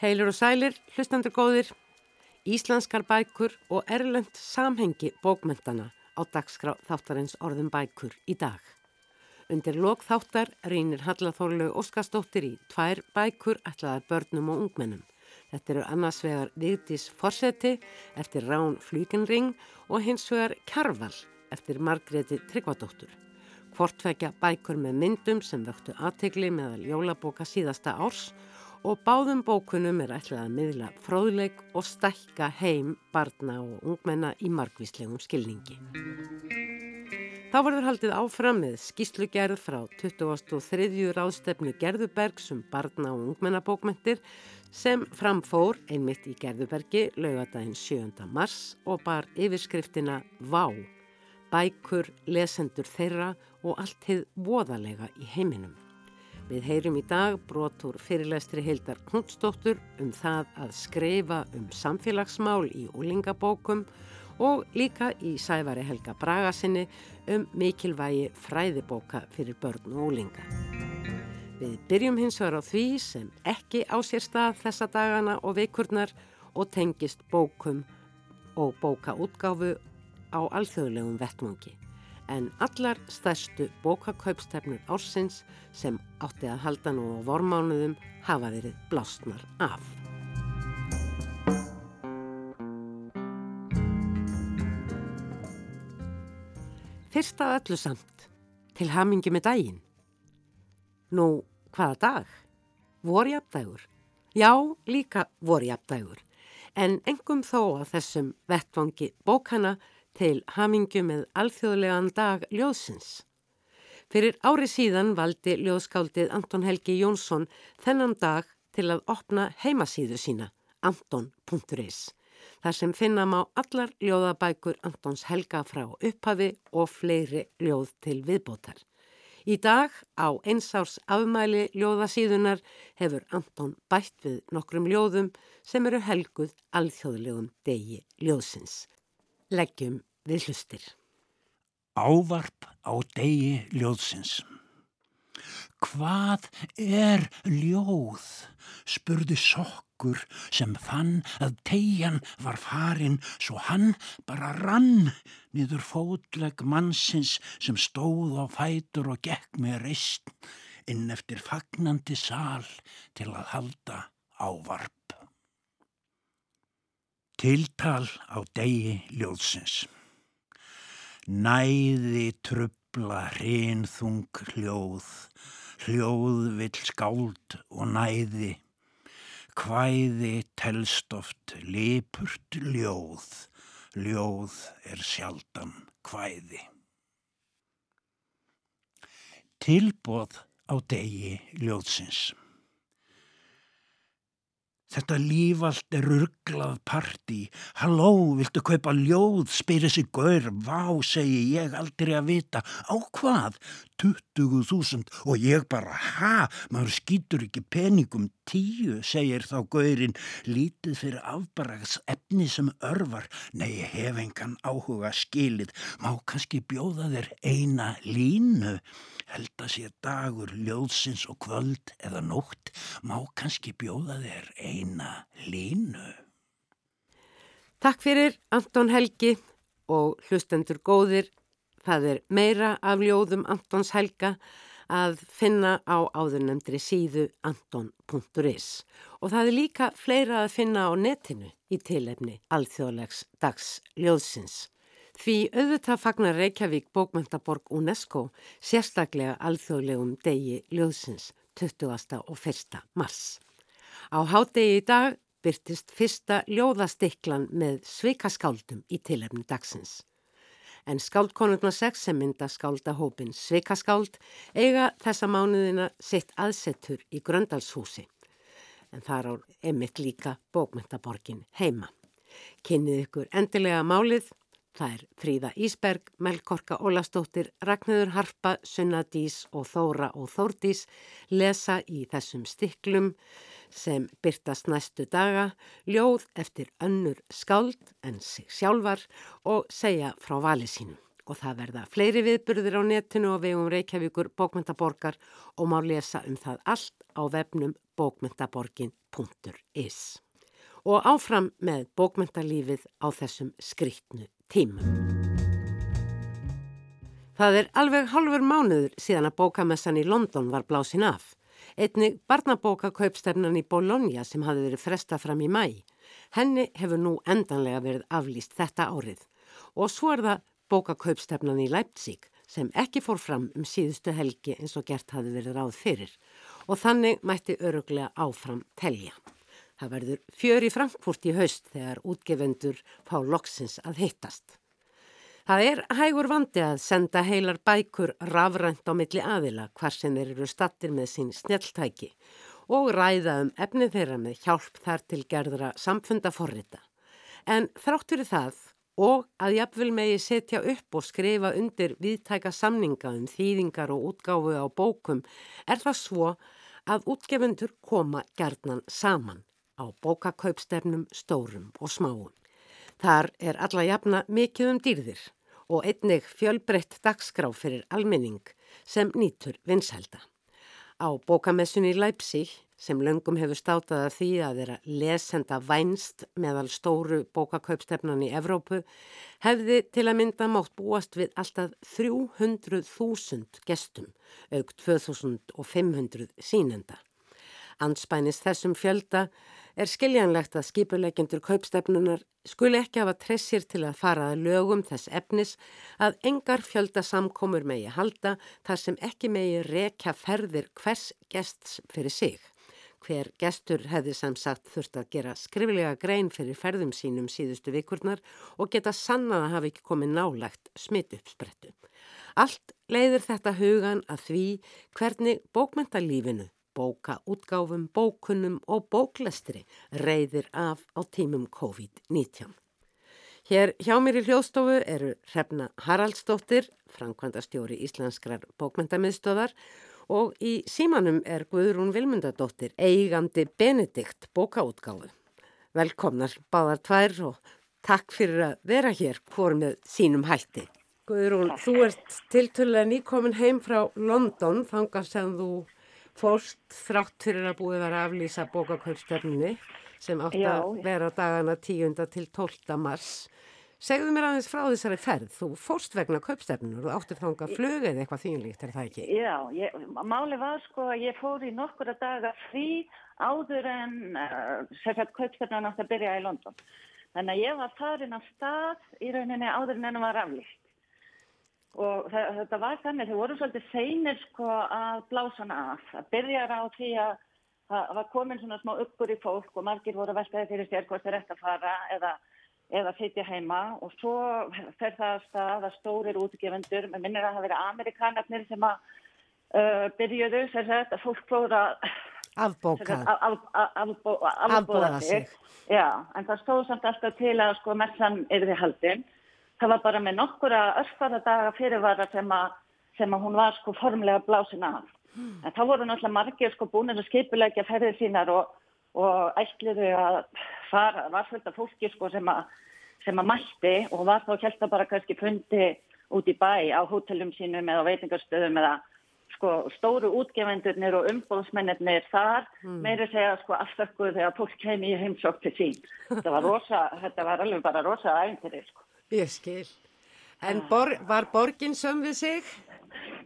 Heilur og sælir, hlustandur góðir, íslenskar bækur og erlend samhengi bókmentana á dagskrá þáttarins orðum bækur í dag. Undir lok þáttar reynir Hallathorlu Óskarsdóttir í tvær bækur ætlaðar börnum og ungmennum. Þetta eru annars vegar Vigdís Forseti eftir Rán Flýkenring og hins vegar Kjarval eftir Margreti Tryggvadóttur. Hvortvekja bækur með myndum sem vöktu aðtegli meðal jólabóka síðasta árs og báðum bókunum er ætlað að miðla fróðleik og stækka heim barna og ungmenna í margvíslegum skilningi. Þá verður haldið áfram með skýslugerð frá 23. ráðstefnu Gerðubergs um barna og ungmennabókmentir sem framfór einmitt í Gerðubergi laugadaginn 7. mars og bar yfirskriftina Vá, bækur, lesendur þeirra og allt heið voðalega í heiminum. Við heyrum í dag brotur fyrirlestri Hildar Knudstóttur um það að skreifa um samfélagsmál í úlingabókum og líka í Sævari Helga Bragasinni um mikilvægi fræðibóka fyrir börn og úlinga. Við byrjum hins vegar á því sem ekki á sér stað þessa dagana og vikurnar og tengist bókum og bókaútgáfu á alþjóðlegum vettmungi. En allar stærstu bókakaupstefnur ársins sem átti að halda nú á vormánuðum hafa verið blásnar af. Fyrst af öllu samt, til hamingi með daginn. Nú, hvaða dag? Vorjapdægur? Já, líka vorjapdægur. En engum þó að þessum vettvangi bókana til hamingu með alþjóðlegan dag ljóðsins. Fyrir ári síðan valdi ljóðskáldið Anton Helgi Jónsson þennan dag til að opna heimasíðu sína, anton.is þar sem finna má allar ljóðabækur Antons Helga frá upphafi og fleiri ljóð til viðbótar. Í dag á einsárs afmæli ljóðasíðunar hefur Anton bætt við nokkrum ljóðum sem eru helguð alþjóðlegum degi ljóðsins. Leggjum við hlustir. Ávarp á degi ljóðsins. Hvað er ljóð? spurði sokkur sem fann að tegjan var farin svo hann bara rann niður fótleg mannsins sem stóð á fætur og gekk með reist inn eftir fagnandi sal til að halda ávarp. Tiltal á degi ljóðsins. Næði trubla hrinþung hljóð hljóð vill skáld og næði, hvæði telst oft lipurt ljóð, ljóð er sjaldan hvæði. Tilbóð á degi ljóðsins. Þetta líf allt er rugglað partí. Halló, viltu kaupa ljóð? Spyrir sig gaur. Vá, segi ég aldrei að vita. Á hvað? 20.000 og ég bara, ha? Maður skýtur ekki peningum tíu, segir þá gaurinn. Lítið fyrir afbarags efni sem örvar. Nei, hef engan áhuga skilið. Má kannski bjóða þér eina línu? held að sé dagur, ljóðsins og kvöld eða nótt, má kannski bjóða þér eina línu. Takk fyrir Anton Helgi og hlustendur góðir. Það er meira af ljóðum Antons Helga að finna á áðurnemndri síðu anton.is og það er líka fleira að finna á netinu í tilefni alþjóðlegs dags ljóðsins. Því auðvitað fagnar Reykjavík bókmyndaborg UNESCO sérstaklega alþjóðlegum degi ljóðsins 20. og 1. mars. Á hádegi í dag byrtist fyrsta ljóðastiklan með sveikaskáldum í tilefni dagsins. En skáldkonurna 6 sem mynda skáldahópin sveikaskáld eiga þessa mánuðina sitt aðsettur í Gröndalshúsi. En þar á emitt líka bókmyndaborgin heima. Kynnið ykkur endilega málið Það er Fríða Ísberg, Melkorka Ólastóttir, Ragnöður Harpa, Sunnadís og Þóra og Þórdís lesa í þessum stiklum sem byrtast næstu daga, ljóð eftir önnur skáld en sig sjálfar og segja frá vali sínum. Og það verða fleiri viðburðir á netinu og við um Reykjavíkur bókmyndaborgar og má lesa um það allt á vefnum bókmyndaborgin.is og áfram með bókmyndalífið á þessum skrítnu tímum. Það er alveg halfur mánuður síðan að bókamessan í London var blásin af. Einnig barnabóka kaupstefnan í Bologna sem hafi verið fresta fram í mæ. Henni hefur nú endanlega verið aflýst þetta árið. Og svo er það bóka kaupstefnan í Leipzig sem ekki fór fram um síðustu helgi eins og gert hafi verið ráð fyrir. Og þannig mætti öruglega áfram telja. Það verður fjör í Frankfurt í haust þegar útgefendur fá loksins að hittast. Það er hægur vandi að senda heilar bækur rafrænt á milli aðila hvar sem þeir eru stattir með sín snjáltæki og ræða um efni þeirra með hjálp þar til gerðra samfundaforrita. En þrátt fyrir það og að jafnvel megi setja upp og skrifa undir viðtæka samninga um þýðingar og útgáfu á bókum er það svo að útgefundur koma gerðnan saman á bókakaupstefnum stórum og smáum. Þar er alla jafna mikið um dýrðir og einnig fjölbreytt dagskrá fyrir almenning sem nýtur vinsælda. Á bókamessunni Leipzig sem löngum hefur státað að því að þeirra lesenda vænst meðal stóru bókakaupstefnan í Evrópu hefði til að mynda mátt búast við alltaf 300.000 gestum, auk 2500 sínenda. Anspænis þessum fjölda er skiljanlegt að skipuleikjendur kaupstefnunar skuli ekki hafa tressir til að fara að lögum þess efnis að engar fjölda samkomur megi halda þar sem ekki megi rekja ferðir hvers gests fyrir sig. Hver gestur hefði samsagt þurft að gera skriflega grein fyrir ferðum sínum síðustu vikurnar og geta sannað að hafa ekki komið nálagt smitt uppsprettu. Allt leiðir þetta hugan að því hvernig bókmentalífinu bóka útgáfum, bókunum og bóklestri reyðir af á tímum COVID-19. Hér hjá mér í hljóðstofu eru Hrefna Haraldsdóttir, framkvæmdastjóri Íslenskrar bókmyndamiðstöðar og í símanum er Guðrún Vilmundadóttir, eigandi Benedikt bókaútgáfu. Velkomnar báðar tvær og takk fyrir að vera hér hvort með sínum hætti. Guðrún, þú ert tiltölulega nýkomin heim frá London, þangar sem þú fórst þrátt fyrir að búið að aflýsa bókakvöldstefnunni sem átt að vera dagana 10. til 12. mars. Segðu mér aðeins frá þessari ferð. Þú fórst vegna kaupstefnunur og átti þánga flög eða eitthvað þínlíkt, er það ekki? Já, ég, máli var sko að ég fór í nokkura daga frí áður en uh, kaupstefnun átti að byrja í London. Þannig að ég var farin af stað í rauninni áður en ennum var aflýst og það, þetta var þannig, þeir voru svolítið seinir sko að blása hana af, að byrja á því að það var komin svona smá uppgur í fólk og margir voru veltaði fyrir sér hvort þeir ætti að fara eða, eða sitja heima. Og svo fer það að stað að stórir útgefendur, með minnir að það verið amerikanarnir sem að uh, byrjuðu sér að fólk fóra afbóka. afbóða sig. Já, en það stóð samt alltaf til að sko messan yfir því haldinn það var bara með nokkura örfara daga fyrirvara sem að, sem að hún var sko formlega blásin af. Mm. En þá voru náttúrulega margir sko búinir að skipulegja ferðið sínar og, og ætliðu að fara, var fullt af fólki sko sem að, sem að mætti og var þá kjælta bara kannski fundi út í bæ á hótelum sínum eða veitingarstöðum eða sko stóru útgefendurnir og umbóðsmennir þar mm. meiri segja sko aftakkuð þegar fólk kemi í heimsók til sín. Þetta var rosa, þetta var alveg bara rosa æfintir sko. Ég skil. En bor, var borgin söm við sig?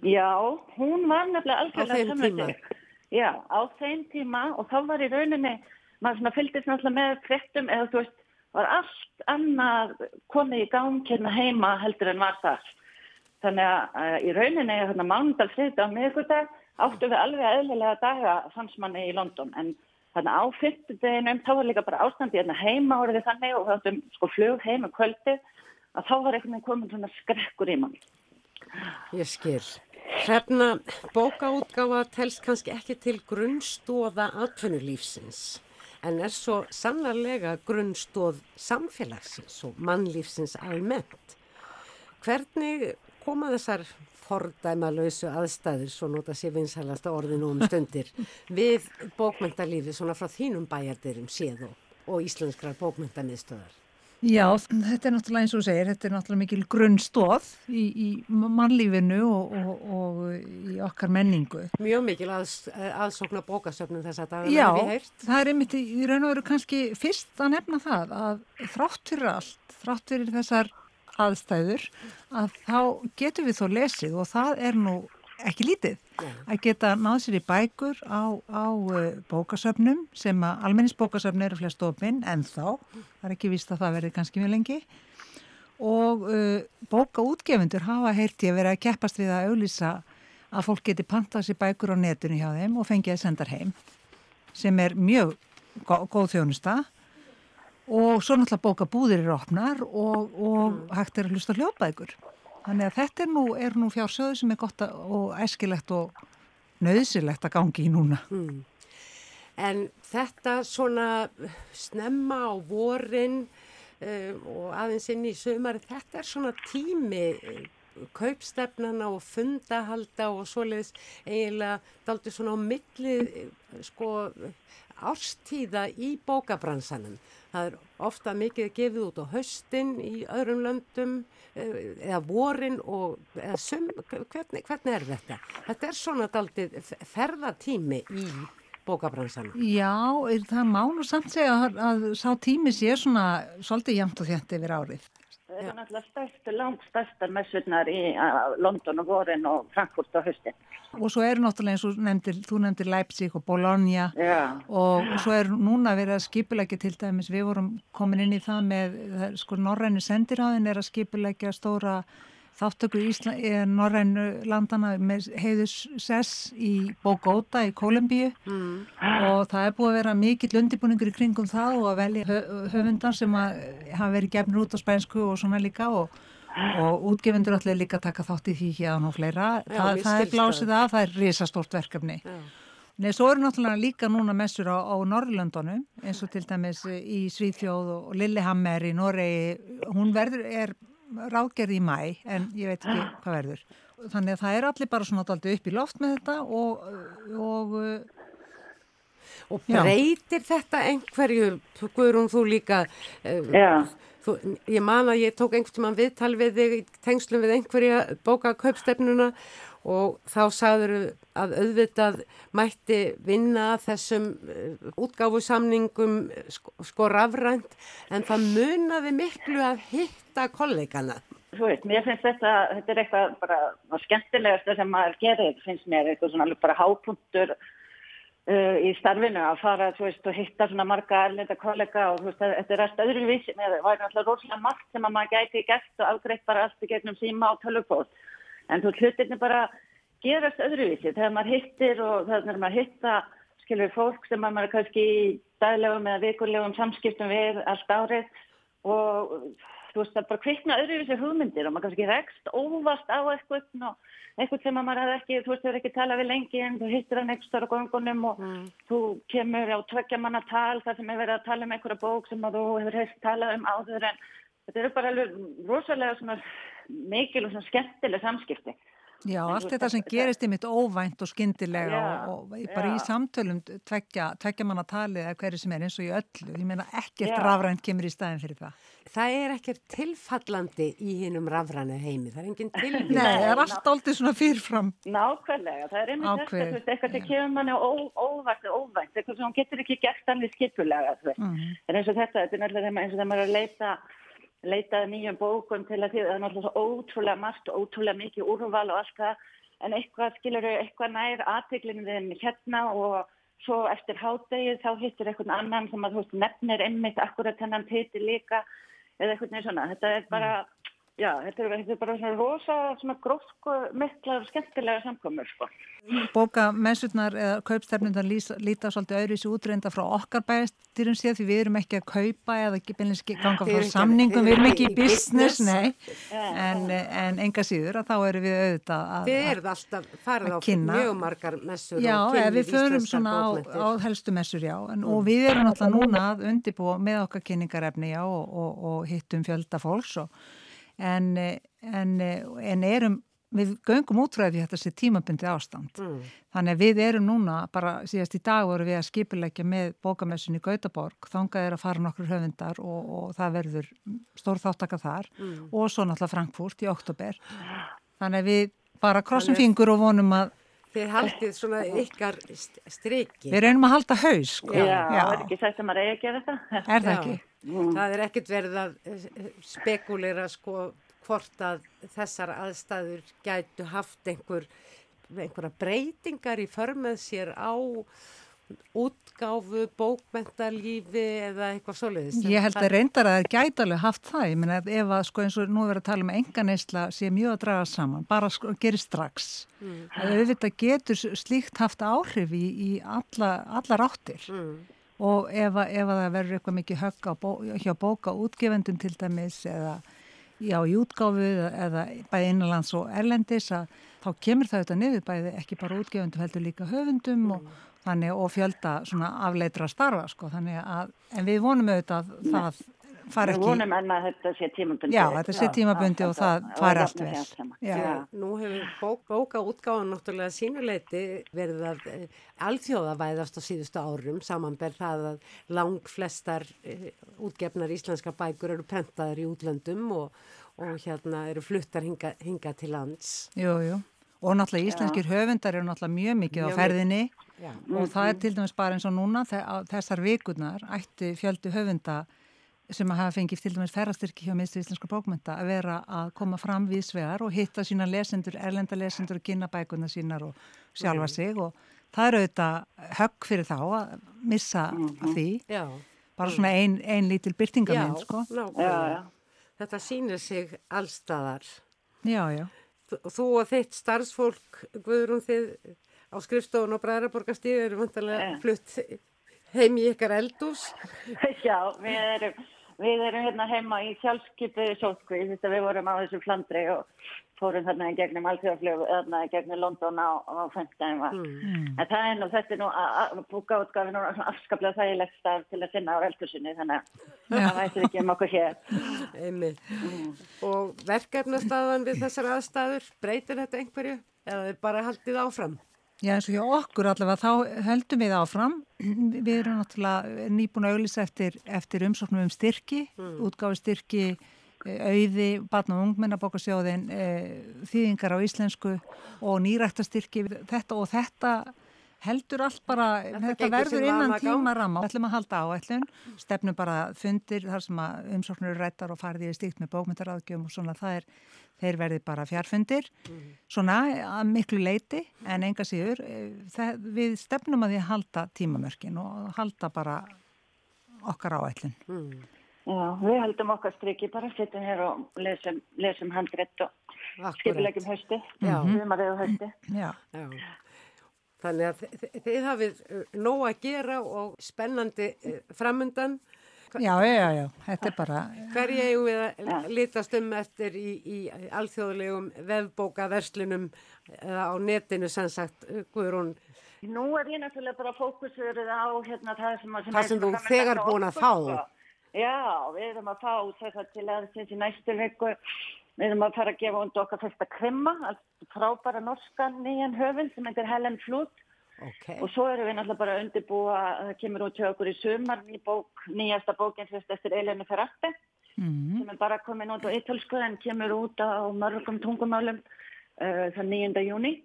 Já, hún var nefnilega algjörlega söm við sig. Já, á þeim tíma og þá var í rauninni, maður fylgist náttúrulega með frettum eða þú veist, var allt annað komið í gang hérna heima heldur en var það. Þannig að uh, í rauninni, hérna mánundal þriðt á miðgudag, áttu við alveg eðlilega daga fansmanni í London en Þannig á fyrstudeginum, þá var líka bara ástandi hérna heima orðið þannig og við áttum sko flug heim um kvöldið að þá var einhvern veginn komin svona skrekkur í mann. Ég skil. Hrefna, bókaútgáfa telst kannski ekki til grunnstóða atvinnulífsins en er svo sannarlega grunnstóð samfélagsins og mannlífsins almennt. Hvernig koma þessar fordæmalauðsu aðstæður, svo nota sér vinsælasta orðinu um stundir, við bókmyndalífi svona frá þínum bæjardirum séð og, og íslenskrar bókmyndamiðstöðar? Já, þetta er náttúrulega eins og segir, þetta er náttúrulega mikil grunnstóð í, í mannlífinu og, og, og í okkar menningu. Mjög mikil að, aðsókna bókasöfnum þess að það er við heirt. Já, það er einmitt í raun og veru kannski fyrst að nefna það að þrátt fyrir allt, þrátt fyrir þessar aðstæður, að þá getum við þó lesið og það er nú ekki lítið að geta náð sér í bækur á, á uh, bókasöfnum sem að almenningsbókasöfn eru flest ofinn en þá, það er ekki vist að það verði kannski mjög lengi. Og uh, bókaútgefundur hafa heyrti að vera að keppast við að auðlýsa að fólk geti pantað sér bækur á netinu hjá þeim og fengið að senda heim sem er mjög góð þjónusta. Og svo náttúrulega bókabúðir eru opnar og, og hægt er að hlusta hljóðbækur Þannig að þetta er nú, nú fjársöðu sem er gott og æskilegt og nöðsilegt að gangi í núna. Mm. En þetta svona snemma á vorin um, og aðeins inn í sömari, þetta er svona tími kaupstefnana og fundahalda og svoleiðis eiginlega daldi svona á milli sko árstíða í bókabransanum. Það er ofta mikið gefið út á höstin í öðrum löndum eh, eða vorin og eða sum, hvernig, hvernig er þetta? Þetta er svona daldið ferðatími í bókabransanum. Já, það má nú samt segja að, að sá tími sé svona svolítið jæmt og þjætti yfir árið. Það er náttúrulega stærstu, langt stærstar messurnar í London og vorin og Frankfurt og höstin. Og svo eru náttúrulega eins og nefndir, þú nefndir Leipzig og Bologna Já. og svo er núna verið að skipulegja til dæmis, við vorum komin inn í það með, sko Norræni sendiráðin er að skipulegja stóra þáttöku Norrænu landana með heiðus sess í Bogota í Kolumbíu mm. og það er búið að vera mikill undibúningur í kringum það og að velja höfundar sem hafa verið gefnir út á spænsku og svona líka og, og útgefundur allir líka taka þátt í því hérna og fleira. Já, það, það er blásið að, það er risastórt verkefni. Já. Nei, svo eru náttúrulega líka núna messur á, á Norrlöndunum eins og til dæmis í Svíþjóð og Lillehammer í Noregi, hún verður, er ráðgerði í mæ en ég veit ekki hvað verður. Þannig að það er allir bara svona alltaf upp í loft með þetta og... og Og breytir já. þetta einhverju, Guðrún, þú líka, uh, þú, ég man að ég tók einhvern tíma viðtal við þig í tengslum við einhverja bókakaupstefnuna og þá sagður að auðvitað mætti vinna þessum uh, útgáfusamningum sko, sko rafrænt en það munaði miklu að hitta kollegana. Þú veit, mér finnst þetta, þetta er eitthvað bara skemmtilegast sem maður gerir, finnst mér eitthvað svona bara hápunktur uh, í starfinu að fara veist, og hitta svona marga erlenda kollega og veist, þetta er alltaf öðruvísi með það, var alltaf rosalega margt sem að maður gæti gert og afgreitt bara allt í gegnum síma á tölvupót en þú hlutirni bara gerast öðruvísi þegar maður hittir og þegar maður hitta skilur fólk sem maður kannski í daglegum eða vikurlegum samskiptum við allt árið og þú veist það bara kvikna öðruvísi hugmyndir og maður kannski rekst óvast á eitthvað og eitthvað sem maður hefði ekki, þú veist þau eru ekki talað við lengi en þú hittir hann eitthvað á gangunum og mm. þú kemur á tveggja manna tal þar sem er verið að tala um einhverja bók sem þú hefur hefst talað um áður en þetta eru bara alveg rosalega mikil og skemmtileg samskipti Já, allt þetta sem gerist í mitt óvænt og skindilega já, og, og bara já. í samtölum tveggja, tveggja manna talið eða hverju sem er eins og í öllu. Ég meina ekkert rafrænt kemur í staðin fyrir það. Það er ekkert tilfallandi í hinnum rafrænu heimi. Það er enginn tilvíð. Nei, það er allt aldrei svona fyrirfram. Nákvæmlega, það er einmitt þetta, þú veist, eitthvað sem kemur manni óvænt og óvænt, eitthvað sem hún getur ekki gert allir skipulega, þú veist. Mm. En eins og þetta, þetta er náttúrulega eins og það maður að leita leitaði nýjum bókum til að því það er náttúrulega ótrúlega margt og ótrúlega mikið úrval og allt það en eitthvað skilur eitthvað nær aðteglinn hérna og svo eftir hádegið þá hittir eitthvað annan sem að þú veist nefnir einmitt akkurat hennan titi líka eða eitthvað neins svona. Þetta er bara mm. Já, þetta er, þetta er bara svona rosa, svona grófsku, miklar og skemmtilega samkomur, sko. Bóka mennsutnar eða kaupstefnundar líta svolítið öðru í þessu útreinda frá okkar bæstýrum séð því við erum ekki að kaupa eða ekki beinlega ganga frá samningum, við erum ekki í business, nei, en, en enga síður að þá erum við auðvitað að Við erum alltaf farið á mjög margar messur já, og kynni við förum svona á, á helstu messur, já, en, mm. og við erum alltaf núna að undibúa með okkar kynningarefni, já, og, og, og hittum fjölda fólks og en, en, en erum við göngum útræði þetta sé tímabundi ástand. Mm. Þannig að við erum núna, bara síðast í dag voru við að skipilegja með bókamessun í Gautaborg, þangað er að fara nokkur höfundar og, og það verður stór þáttaka þar mm. og svo náttúrulega Frankfurt í oktober. Þannig að við bara krossum fingur og vonum að Þið haldið svona ykkar striki. Við reynum að halda haus. Sko. Já, það er ekki sætt að maður eigi að gera þetta. Er það ekki? Mm. Það er ekkert verið að eh, spekulera sko hvort að þessar aðstæður gætu haft einhver, einhverja breytingar í förmið sér á útgáfu, bókmentalífi eða eitthvað svoleiðis. Ég held að reyndar að það gæti alveg haft það. Ég menna ef að sko eins og nú verður að tala um enganeysla sé mjög að draga saman, bara sko, gerir strax. Mm. Að auðvitað getur slíkt haft áhrif í, í alla, alla ráttir. Mm. Og ef, ef að það verður eitthvað mikið högg bó, hjá bóka útgefendum til dæmis eða já, í útgáfu eða bæði innanlands og erlendis að þá kemur það auðvitað niður bæði ekki bara útgefendum heldur líka höfundum mm. og, þannig, og fjölda afleitra starfa sko, að, en við vonum auðvitað að það fara ekki... Við vonum enna að þetta sé tímabundi. Já, þetta sé tímabundi og það fara allt vel. Nú hefur bók, bóka útgáðan náttúrulega sínuleiti verið að e, alþjóðavæðast á síðustu árum samanberð það að lang flestar e, útgefnar íslenska bækur eru prentaðar í útlöndum og, og hérna eru fluttar hinga, hinga til lands. Jú, jú. Og náttúrulega íslenskir Já. höfundar eru náttúrulega mjög mikið mjög á ferðinni Já. og það er til dæmis bara eins og núna þessar vikurnar ætti fjöldu höfunda sem að hafa fengið til dæmis ferrastyrki hjá minnstu íslenska bókmynda að vera að koma fram við svegar og hitta sína lesendur, erlenda lesendur og kynna bækuna sínar og sjálfa sig. Og það eru auðvitað högg fyrir þá að missa mm -hmm. því. Já. bara svona einn ein lítil byrtingamind sko. já, þetta sínir sig allstaðar já, já. Þú og þitt starfsfólk Guðrún þið á skrifstofun og Bræðaraborgastíð eru vantarlega flutt heim í ykkar eldús Já, við erum Við erum hérna heima í sjálfskeipu sótkví, þess að við vorum á þessu flandri og fórum þarna í gegnum alþjóðaflög, þarna í gegnum London á, á fengtæðin var. Mm. En það er nú, þetta er nú, að búka útgafi nú afskaplega þægilegt starf til að finna á eldursunni, þannig að það væsir ekki um okkur hér. Einmitt. Mm. Og verkefnastafan við þessar aðstæður, breytir þetta einhverju eða þið bara haldið áfram? Já eins og hjá okkur allavega þá höldum við áfram. Við erum náttúrulega nýbúin að auðvisa eftir, eftir umsóknum um styrki, mm. útgáfi styrki, eh, auði, barn og ungmennabokasjóðin, e, þýðingar á íslensku og nýræktastyrki. Þetta og þetta heldur allt bara, þetta, þetta verður innan tíma ramma. Við ætlum að halda áætlun, stefnum bara fundir þar sem að umsóknur eru rættar og farið í stíkt með bókmyndaráðgjum og svona það er þeir verði bara fjárfundir mm. svona að miklu leiti en enga síður eh, það, við stefnum að því að halda tímamörkin og halda bara okkar áætlun mm. Já, við heldum okkar striki bara sittum hér og lesum, lesum handrétt og skipilegjum hösti viðmarriðu hösti Já, Já. Þannig að þið hafið eh, nóg að gera og spennandi eh, framundan Já, já, já, þetta er bara... Hverja eigum við að litast um eftir í, í alþjóðlegum vefbókaverslunum eða á netinu sem sagt, Guðrún? Nú er ég náttúrulega bara fókusverið á hérna það sem... sem það sem þú þegar búin að fá? Já, við erum að fá þetta til aðeins í næstu viku. Við erum að fara að gefa undir okkar fyrsta krimma, frábæra norskan nýjan höfund sem heitir Helen Flút Okay. Og svo erum við náttúrulega bara að undirbúa að það kemur út hjá okkur í sumar ný bók, nýjasta bókinn fyrst eftir Elinu Ferratti mm -hmm. sem er bara komin út á ítalsku en kemur út á mörgum tungumálum uh, þann 9. júni.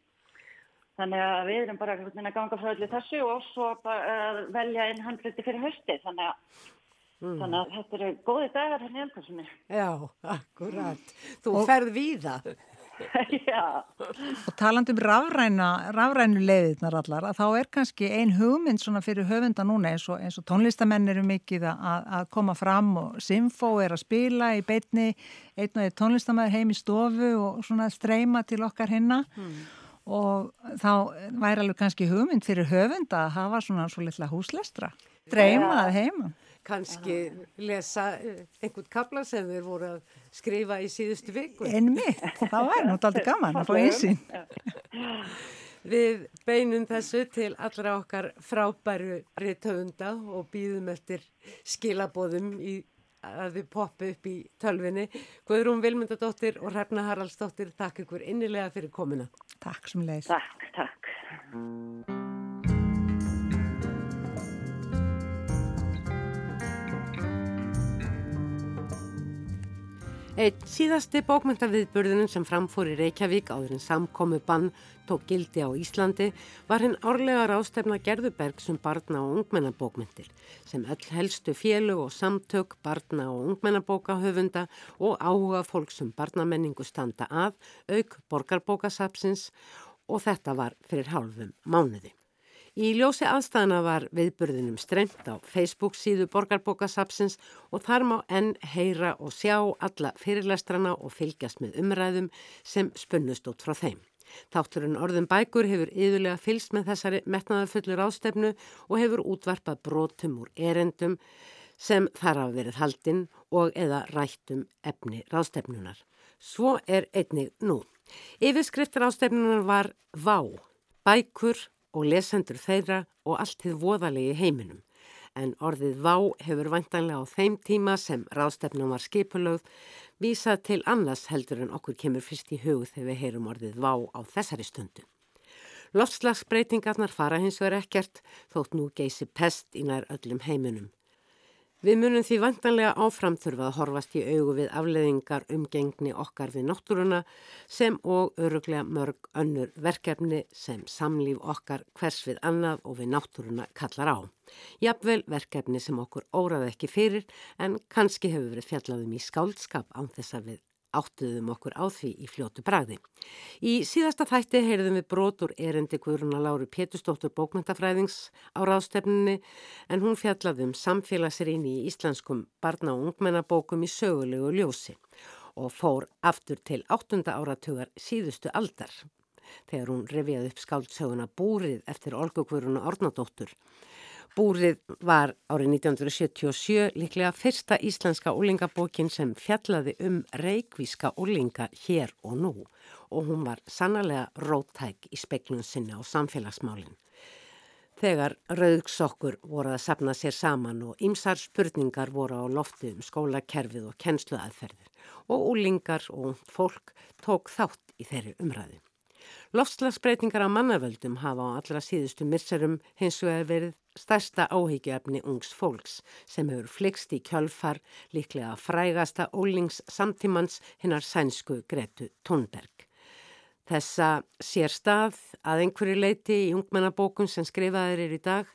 Þannig að við erum bara að ganga frá öllu þessu og svo bara uh, velja einn handliti fyrir hösti. Þannig að, mm. þannig að þetta eru góði dagar hérna í eldhúsinni. Já, akkurat. Þú og... ferð við það. Já. Og taland um rafræna, rafrænu leiðirnar allar, að þá er kannski ein hugmynd svona fyrir höfunda núna eins og, eins og tónlistamenn eru mikið að, að koma fram og Simfó er að spila í beitni, einn og einn tónlistamæður heim í stofu og svona streyma til okkar hinna mm. og þá væri alveg kannski hugmynd fyrir höfunda að hafa svona svo litla húslestra, streymað heima kannski lesa eh, einhvern kabla sem þeir voru að skrifa í síðustu viku. En mig, það var náttúrulega gaman að fá einsinn. Við beinum þessu til allra okkar frábæru réttöfunda og býðum eftir skilabóðum í að þið poppi upp í tölvinni. Guðrún Vilmundadóttir og Hrefna Haraldsdóttir, takk ykkur innilega fyrir komuna. Takk sem leiðis. Takk, takk. Eitt síðasti bókmyndaviðburðunum sem framfór í Reykjavík áður en samkomi bann tók gildi á Íslandi var hinn árlega rástefna Gerðuberg sem um barna- og ungmennabókmyndir sem öll helstu fjölu og samtök barna- og ungmennabókahöfunda og áhuga fólk sem um barnamenningu standa að auk borgarbókasapsins og þetta var fyrir hálfum mánuði. Í ljósi aðstæðana var viðburðinum streymt á Facebook síðu Borgarbókasapsins og þar má enn heyra og sjá alla fyrirlestrana og fylgjast með umræðum sem spunnust út frá þeim. Þátturinn orðum bækur hefur yðurlega fylst með þessari metnaðarfullur ástefnu og hefur útvarpað brotum úr erendum sem þar hafa verið haldinn og eða rættum efni rástefnunar. Svo er einnig nú. Yfirskriftar ástefnunar var Vá, bækur og lesendur þeirra og allt þið voðalegi heiminum. En orðið vá hefur vantanlega á þeim tíma sem ráðstefnum var skipulögð vísað til annars heldur en okkur kemur fyrst í hug þegar við heyrum orðið vá á þessari stundu. Loftslagsbreytingarnar fara hins vegar ekkert þótt nú geysi pest í nær öllum heiminum. Við munum því vantanlega áframþurfa að horfast í augu við afleðingar umgengni okkar við náttúruna sem og öruglega mörg önnur verkefni sem samlíf okkar hvers við annað og við náttúruna kallar á. Jafnvel verkefni sem okkur óraði ekki fyrir en kannski hefur verið fjallaðum í skáldskap án þess að við áttuðum okkur á því í fljótu bragði. Í síðasta þætti heyrðum við brotur erendi Guðruna Láru Pétustóttur bókmyndafræðings á ráðstefninni en hún fjallaði um samfélagsrýn í íslenskum barna- og ungmennabókum í sögulegu ljósi og fór aftur til áttunda áratugar síðustu aldar þegar hún reviði upp skáldsöguna Búrið eftir Olgu Guðruna Ornadóttur Búrið var árið 1977 líklega fyrsta íslenska úlingabókin sem fjallaði um reikvíska úlinga hér og nú og hún var sannlega róttæk í speklun sinna á samfélagsmálinn. Þegar rauðsokkur voru að sapna sér saman og ymsar spurningar voru á lofti um skólakerfið og kennsluaðferðir og úlingar og fólk tók þátt í þeirri umræði. Lofslagsbreytingar á mannavöldum hafa á allra síðustu misserum hins vegar verið stærsta áhyggjöfni ungs fólks sem hefur flikst í kjölfar líklega frægasta ólings samtímans hinnar sænsku Gretu Tónberg. Þessa sér stað að einhverju leiti í ungmennabókun sem skrifaður er í dag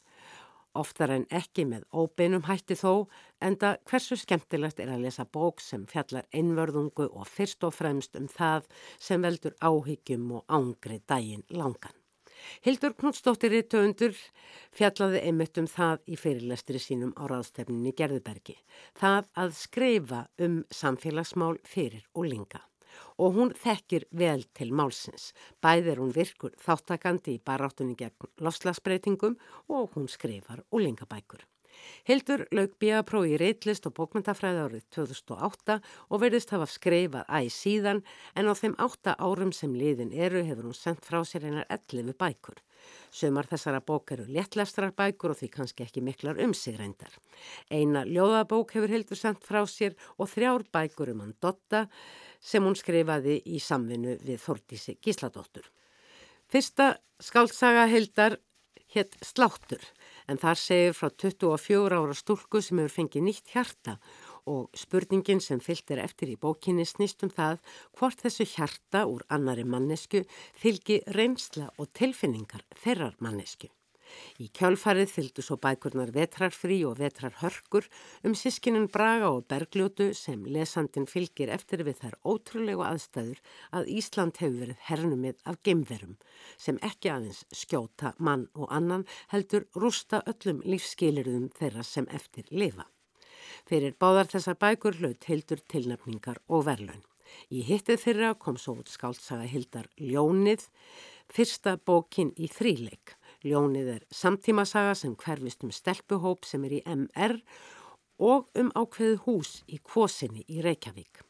oftar en ekki með óbeinum hætti þó, enda hversu skemmtilegt er að lesa bók sem fjallar einvörðungu og fyrst og fremst um það sem veldur áhyggjum og ángri dægin langan. Hildur Knútsdóttir í töfundur fjallaði einmitt um það í fyrirlestri sínum á ráðstefninni Gerðubergi. Það að skreifa um samfélagsmál fyrir og linga og hún þekkir vel til málsins. Bæð er hún virkur þáttakandi í baráttunni gegn lofslagsbreytingum og hún skrifar úlingabækur. Hildur laug bíaprói í reitlist og bókmyndafræði árið 2008 og verðist hafa skreifað æg síðan en á þeim átta árum sem liðin eru hefur hún sendt frá sér einar 11 bækur. Sumar þessara bók eru léttlestrar bækur og því kannski ekki miklar um sig reyndar. Eina ljóðabók hefur Hildur sendt frá sér og þrjár bækur um hann Dotta sem hún skrifaði í samvinnu við Þordísi Gísladóttur. Fyrsta skáltsaga Hildar hétt Sláttur en þar segir frá 24 ára stúlku sem hefur fengið nýtt hjarta og spurningin sem fyllt er eftir í bókinni snýst um það hvort þessu hjarta úr annari mannesku fylgi reynsla og tilfinningar þeirrar mannesku. Í kjálfarið fylgdu svo bækurnar vetrarfrí og vetrarhörkur um sískinin Braga og Bergljótu sem lesandin fylgir eftir við þær ótrúlegu aðstæður að Ísland hefur verið hernumið af gemverum sem ekki aðeins skjóta mann og annan heldur rústa öllum lífskilirðum þeirra sem eftir lifa. Fyrir báðar þessar bækur hlaut hildur tilnefningar og verlaun. Í hittið fyrra kom svo út skáltsaga Hildar Ljónið, fyrsta bókin í þríleik. Ljónið er samtímasaga sem hverfist um stelpuhóp sem er í MR og um ákveðu hús í Kvosinni í Reykjavík.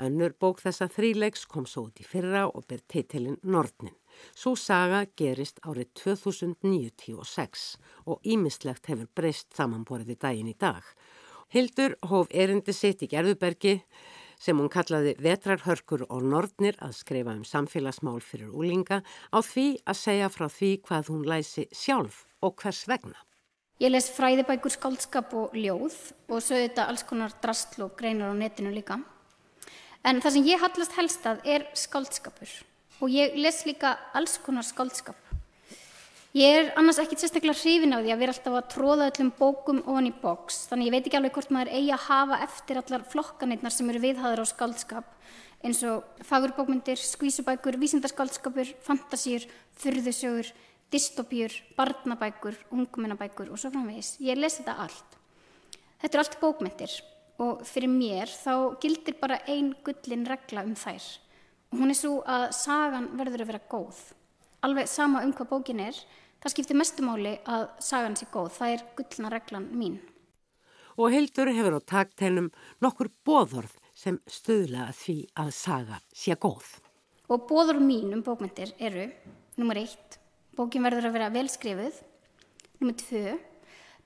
Önnur bók þessa þríleiks kom svo út í fyrra og ber titilinn Nordnin. Svo saga gerist árið 2096 og ímislegt hefur breyst samanborðið daginn í dag Hildur hóf erindi sitt í Gerðubergi sem hún kallaði vetrarhörkur og nortnir að skrifa um samfélagsmál fyrir úlinga á því að segja frá því hvað hún læsi sjálf og hvers vegna. Ég les fræðibækur, skáldskap og ljóð og sögðu þetta alls konar drastl og greinar á netinu líka. En það sem ég hallast helst að er skáldskapur og ég les líka alls konar skáldskap. Ég er annars ekkit sérstaklega hrifin á því að vera alltaf að tróða öllum bókum ofan í bóks, þannig ég veit ekki alveg hvort maður eigi að hafa eftir allar flokkanirnar sem eru viðhaður á skáldskap, eins og fagurbókmyndir, skvísubækur, vísindarskáldskapur, fantasýr, fyrðusögur, dystopjur, barnabækur, ungmennabækur og svo framvegis. Ég lesi þetta allt. Þetta er allt bókmyndir og fyrir mér þá gildir bara ein gullin regla um þær. Og hún er svo að sagan verður að vera góð alveg sama um hvað bókin er, það skiptir mestumáli að sagan sé góð. Það er gullna reglan mín. Og Hildur hefur á takteinum nokkur bóðorð sem stuðla því að saga sé góð. Og bóðorð mín um bókmyndir eru, nummer eitt, bókin verður að vera velskrifuð, nummer tvö,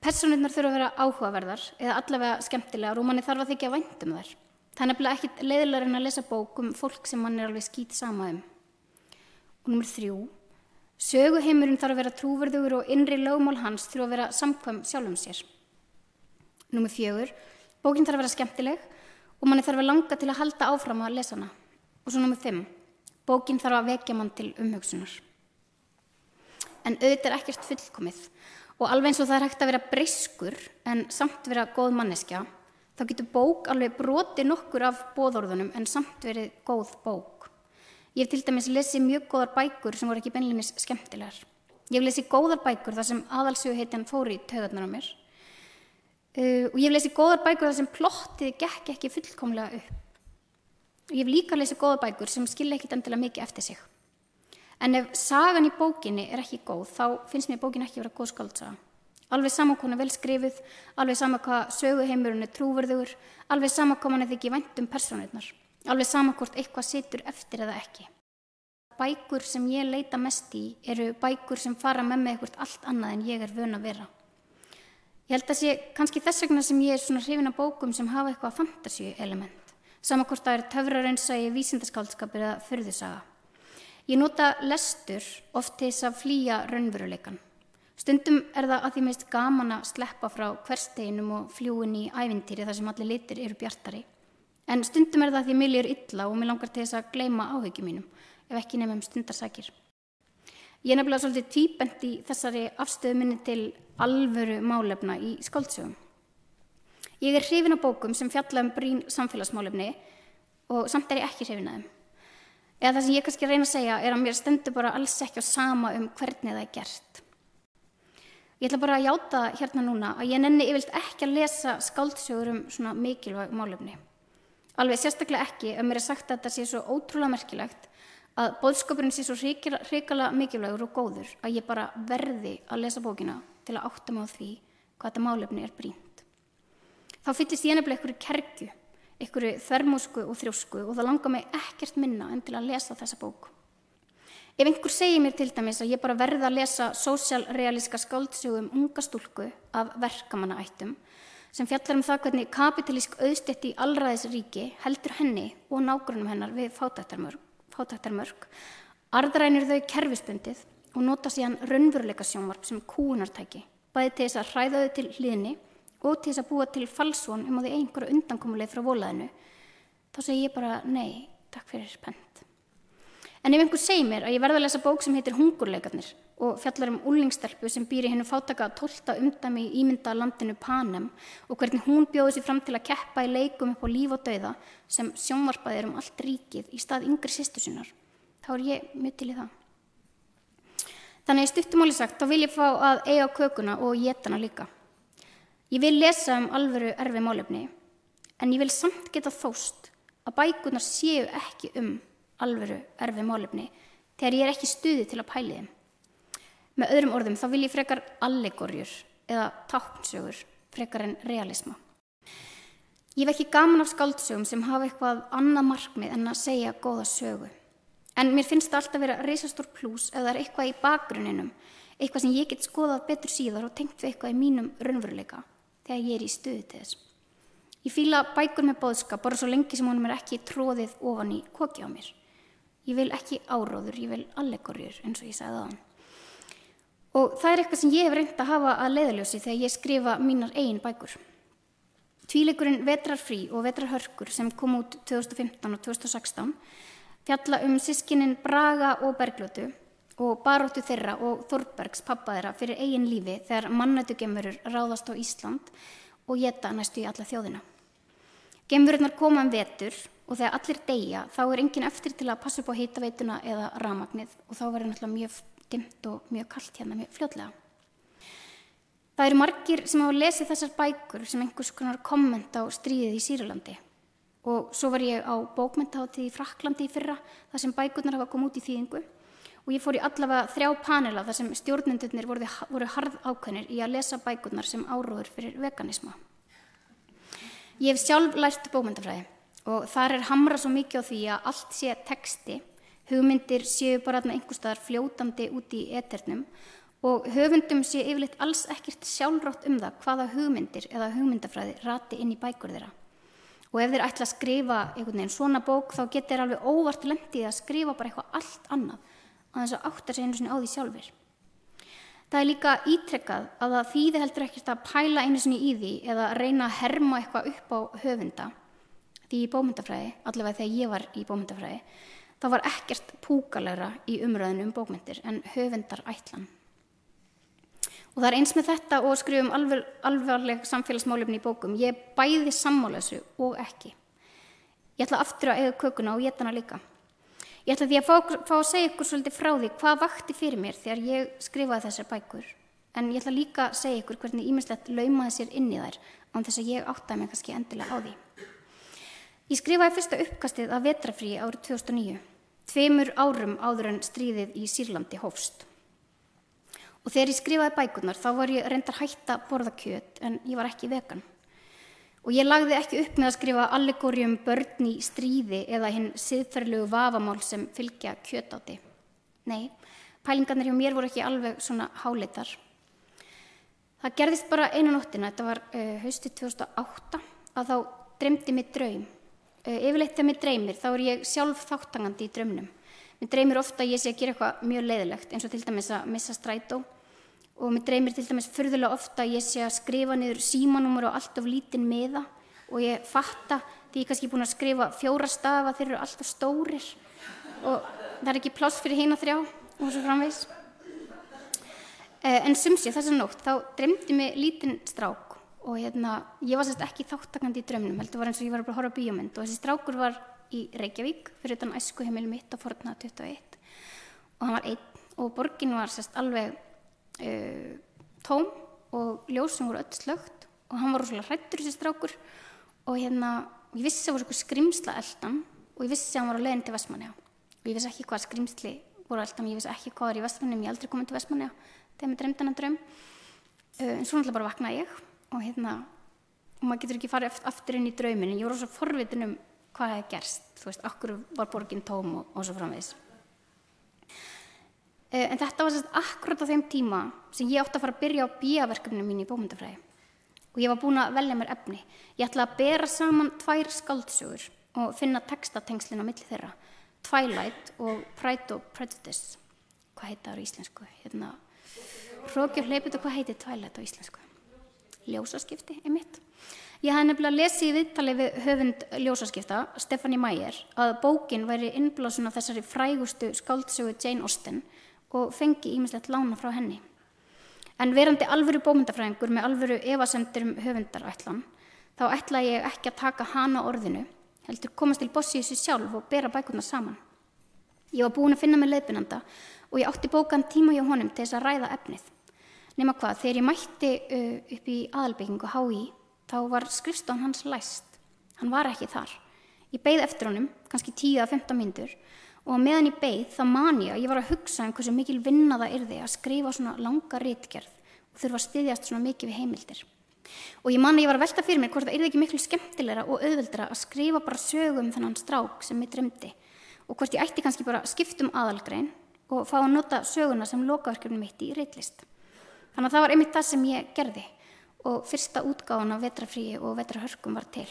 personurnar þurfa að vera áhugaverðar eða allavega skemmtilegar og manni þarf að þykja væntum þær. Það er nefnilega ekkit leiðilegar en að lesa bókum fólk sem mann er alveg skýt sama um. Og nummer þrjú, Söguheimurinn þarf að vera trúverðugur og innri lögmál hans þurfa að vera samkvæm sjálfum sér. Númið fjögur, bókinn þarf að vera skemmtileg og manni þarf að langa til að halda áfram að lesa hana. Og svo númið fimm, bókinn þarf að vekja mann til umhugsunar. En auðvitað er ekkert fullkomið og alveg eins og það er hægt að vera breyskur en samt vera góð manneskja, þá getur bók alveg broti nokkur af bóðorðunum en samt verið góð bók. Ég hef til dæmis lesið mjög góðar bækur sem voru ekki benlimis skemmtilegar. Ég hef lesið góðar bækur þar sem aðalsögu heitin fóri í töðarnar á mér. Uh, og ég hef lesið góðar bækur þar sem plottið gekk ekki fullkomlega upp. Ég hef líka lesið góðar bækur sem skilja ekkit endilega mikið eftir sig. En ef sagan í bókinni er ekki góð, þá finnst mér bókin ekki að vera góð skaldsaga. Alveg saman hvað hún er vel skrifið, alveg saman hvað söguheimurinn er trúverðugur, alveg saman hvað mann er þykki vænt um personirnar. Alveg saman hvort eitthvað situr eftir eða ekki. Bækur sem ég leita mest í eru bækur sem fara með mig eitthvað allt annað en ég er vön að vera. Ég held að sé kannski þess vegna sem ég er svona hrifin af bókum sem hafa eitthvað fantasíu element. Saman hvort það er töfraraunsægi, vísindaskálskapir eða förðusaga. Ég nota lestur oft til þess að flýja raunveruleikan. Stundum er það að því meist gaman að sleppa frá hversteginum og fljúin í ævintýri þar sem allir litir eru bjartari. En stundum er það því mér er illa og mér langar til þess að gleima áhugju mínum, ef ekki nefnum stundarsakir. Ég er nefnilega svolítið týpend í þessari afstöðu minni til alvöru málefna í skáldsögum. Ég er hrifin á bókum sem fjalla um brín samfélagsmálefni og samt er ég ekki hrifin að þeim. Eða það sem ég kannski reyna að segja er að mér stendur bara alls ekki á sama um hvernig það er gert. Ég ætla bara að játa hérna núna að ég nenni yfirlt ekki að lesa skáldsögur um svona mikilvæg málefni. Alveg sérstaklega ekki ef mér er sagt að þetta sé svo ótrúlega merkilegt að bóðskapurinn sé svo hrikala mikilvægur og góður að ég bara verði að lesa bókina til að átta mig á því hvað þetta málefni er brínt. Þá fyllist ég nefnilega einhverju kergu, einhverju þvermósku og þrjósku og það langar mig ekkert minna en til að lesa þessa bók. Ef einhver segir mér til dæmis að ég bara verði að lesa sósjálrealíska skáldsögum unga stúlku af verkamannaættum sem fjallar um það hvernig kapitalísk auðstetti í allraðisríki heldur henni og nágrunum hennar við fátæktarmörk, arðrænir þau kerfispundið og nota síðan raunveruleika sjónvarp sem kúunartæki, bæði til þess að hræða þau til hlýðni og til þess að búa til falsvon um að þau einhverju undankomuleið frá volaðinu, þá segir ég bara nei, takk fyrir pent. En ef einhver segir mér að ég verða að lesa bók sem heitir Hungurleikarnir og fjallar um úlingstelpu sem býr í hennu fátaka tólta umdæmi í ímynda landinu Panem og hvernig hún bjóði sér fram til að keppa í leikum upp á líf og dauða sem sjónvarpaði er um allt ríkið í stað yngri sýstu sinnar. Þá er ég mjög til í það. Þannig stuttumáli sagt, þá vil ég fá að eiga kökuna og getana líka. Ég vil lesa um alvöru erfi málefni, en ég vil samt geta þóst að bækunar séu ekki um alvöru erfi málefni þegar ég er ekki stuði til að pæli þeim. Með öðrum orðum þá vil ég frekar allegorjur eða táknsögur frekar en realisma. Ég vekki gaman af skáldsögum sem hafa eitthvað annað markmið en að segja góða sögu. En mér finnst það alltaf vera reysastór plús eða er eitthvað í bakgrunninum, eitthvað sem ég get skoðað betur síðar og tengt við eitthvað í mínum raunveruleika þegar ég er í stuði til þess. Ég fýla bækur með bóðskap bara svo lengi sem honum er ekki tróðið ofan í koki á mér. Ég vil ekki áróður, ég vil allegorjur eins og ég sagði hann. Og það er eitthvað sem ég hef reynd að hafa að leiðaljósi þegar ég skrifa mínar eigin bækur. Tvíleikurinn Vetrarfrí og Vetrarhörkur sem kom út 2015 og 2016 fjalla um sískinin Braga og Bergljótu og baróttu þeirra og Þorbergs pappa þeirra fyrir eigin lífi þegar mannætugemurur ráðast á Ísland og geta næstu í alla þjóðina. Gemururnar koma um vetur og þegar allir deyja þá er engin eftir til að passa upp á hýtaveituna eða ramagnið og þá verður náttúrulega mjög dimt og mjög kallt hérna mjög fljóðlega. Það eru margir sem hafa lesið þessar bækur sem einhvers konar komment á stríðið í Sýrlandi og svo var ég á bókmyndaháttið í Fraklandi í fyrra þar sem bækurnar hafa komið út í þýðingu og ég fór í allavega þrjá panela þar sem stjórnendurnir voru, voru harð ákveðnir í að lesa bækurnar sem áróður fyrir veganisma. Ég hef sjálf lært bókmyndafræði og þar er hamra svo mikið á því að allt sé texti, hugmyndir séu bara einhver staðar fljótandi út í eternum og höfundum sé yfirleitt alls ekkert sjálfrátt um það hvaða hugmyndir eða hugmyndafræði rati inn í bækur þeirra. Og ef þeir ætla að skrifa einhvern veginn svona bók þá getur þeir alveg óvart lendið að skrifa bara eitthvað allt annað að þess að áttar sig einu sinni á því sjálfur. Það er líka ítrekkað að það þýði heldur ekkert að pæla einu sinni í því eða reyna að herma eitthvað upp á höfunda. Því í bómyndafræði, allavega þegar ég var í bómyndafræði, þá var ekkert púkalegra í umröðinu um bókmyndir en höfundar ætlan. Og það er eins með þetta og skrifum alveg, alveg samfélagsmálefni í bókum. Ég bæði sammála þessu og ekki. Ég ætla aftur að eiga kökuna og ég ætla hana líka. Ég ætla því að fá, fá að segja ykkur svolítið frá því hvað vakti fyrir mér þegar ég skrifaði þessar bækur. En ég ætla líka að segja ykkur hvernig ímislegt laumaði sér inn í þær án þess að ég áttaði mig kannski endilega á því. Ég skrifaði fyrsta uppkastið af vetrafríi árið 2009, tveimur árum áður en stríðið í Sýrlandi hófst. Og þegar ég skrifaði bækurnar þá var ég reyndar hætta borðakjöt en ég var ekki vegan. Og ég lagði ekki upp með að skrifa allegórium börn í stríði eða hinn siðferðlegu vafamál sem fylgja kjötáti. Nei, pælingarnir hjá mér voru ekki alveg svona hálitar. Það gerðist bara einu nóttina, þetta var uh, haustið 2008, að þá dreymdi mig draum. Uh, yfirleitt þegar mig dreymir þá er ég sjálf þáttangandi í draumnum. Mér dreymir ofta að ég sé að gera eitthvað mjög leiðilegt eins og til dæmis að missa strætó. Og mér dreymir til dæmis fyrðulega ofta að ég sé að skrifa niður símanúmur og allt of lítinn meða og ég fatta því ég er kannski búin að skrifa fjóra stafa þeir eru alltaf stórir. Og það er ekki pláss fyrir heina þrjá og svo framvegs eh, en sumsi þess að nótt þá dreymdi mig lítinn strák og hérna ég var sérst ekki þáttakandi í drömnum heldur var eins og ég var að horfa bíómynd. Og þessi strákur var í Reykjavík fyrir utan æsku heimil mitt á forna 21 og hann var einn. Og borgin var sérst alveg uh, tóm og ljósum voru öll slögt og hann var rosalega hrættur þessi strákur. Og hérna, ég vissi að það voru eitthvað skrimsla eldan og ég vissi að hann var á leiðin til Vestmanni og ég vissi ekki hvað skrimsli voru eldan, ég vissi ekki hvað var í Vestmanni ég aldrei komið til Vestmanni þegar mér dremdi og hérna og maður getur ekki farið aftur inn í draumin en ég voru svo forvitin um hvað hefði gerst þú veist, okkur var borgin tóm og, og svo framvegis Eh, en þetta var sérst akkurat á þeim tíma sem ég átti að fara að byrja á bíaverkefninu mín í bókmyndafræði. Og ég var búin að velja mér efni. Ég ætla að bera saman tvær skáldsögur og finna textatengslinn á milli þeirra. Twilight og Pride og Prejudice. Hvað heit það á íslensku? Hérna, Rókjur hleyput og hvað heitir Twilight á íslensku? Ljósaskipti, einmitt. Ég hafði nefnilega lesið í viðtali við höfund ljósaskipta, Stefani Mæger, að bókin væri innblásun af þessari frægustu skáldsögu Jane Austen og fengi ímislegt lána frá henni. En verandi alvöru bómyndafræðingur með alvöru evasendur um höfundarætlan, þá ætla ég ekki að taka hana orðinu, heldur komast til bossi í sig sjálf og bera bækurna saman. Ég var búin að finna mig leiðbynanda og ég átti bókan tíma hjá honum til þess að ræða efnið. Nefna hvað, þegar ég mætti uh, upp í aðalbyggingu HÍ, þá var skrifstofn hans læst. Hann var ekki þar. Ég beigð eftir honum, kannski 10-15 myndur, og meðan ég beigð þá man ég að ég var að hugsa um hversu mikil vinna það er því að skrifa svona langa rítgerð og þurfa að styðjast svona mikið við heimildir. Og ég man að ég var að velta fyrir mér hvort það er ekki miklu skemmtilegra og auðvildra að skrifa bara sögum um þennan strák sem ég drömdi og hvort ég ætti kannski bara skiptum aðalgrein og fá að nota söguna sem lokaverkjumni mitt í reitlist. Þannig að það var einmitt það sem ég gerði og fyrsta útgáðan af vetrafríi og vetrahörkum var til.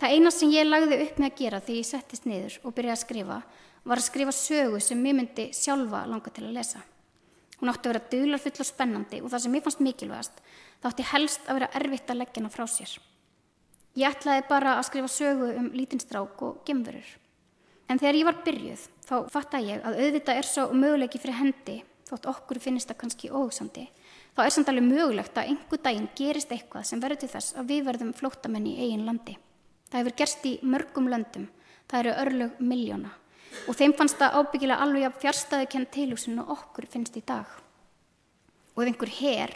Það eina sem ég lagði upp með að gera þegar ég settist niður og byrjaði að skrifa var að skrifa sögu sem mér myndi sjálfa langa til að lesa. Hún átti að vera duglarfull og spennandi og það sem ég fannst mikilvægast þá átti helst að vera erfitt að leggja hana frá sér. Ég ætlaði bara að skrifa sögu um lítinstrák og gemverur. En þegar ég var byrjuð þá fatta ég að auðvita er svo möguleiki fyrir hendi þótt okkur finnist það kannski óhugsandi. Þá er samt alveg mögulegt að einhver daginn gerist eitthvað sem verður til þess að við verðum flóttamenn í eigin landi. Það hefur gerst í mörgum löndum. Það eru örlög miljóna og þeim fannst það ábyggilega alveg að fjárstæðu kenn tilhúsin og okkur finnst í dag. Og ef einhver herr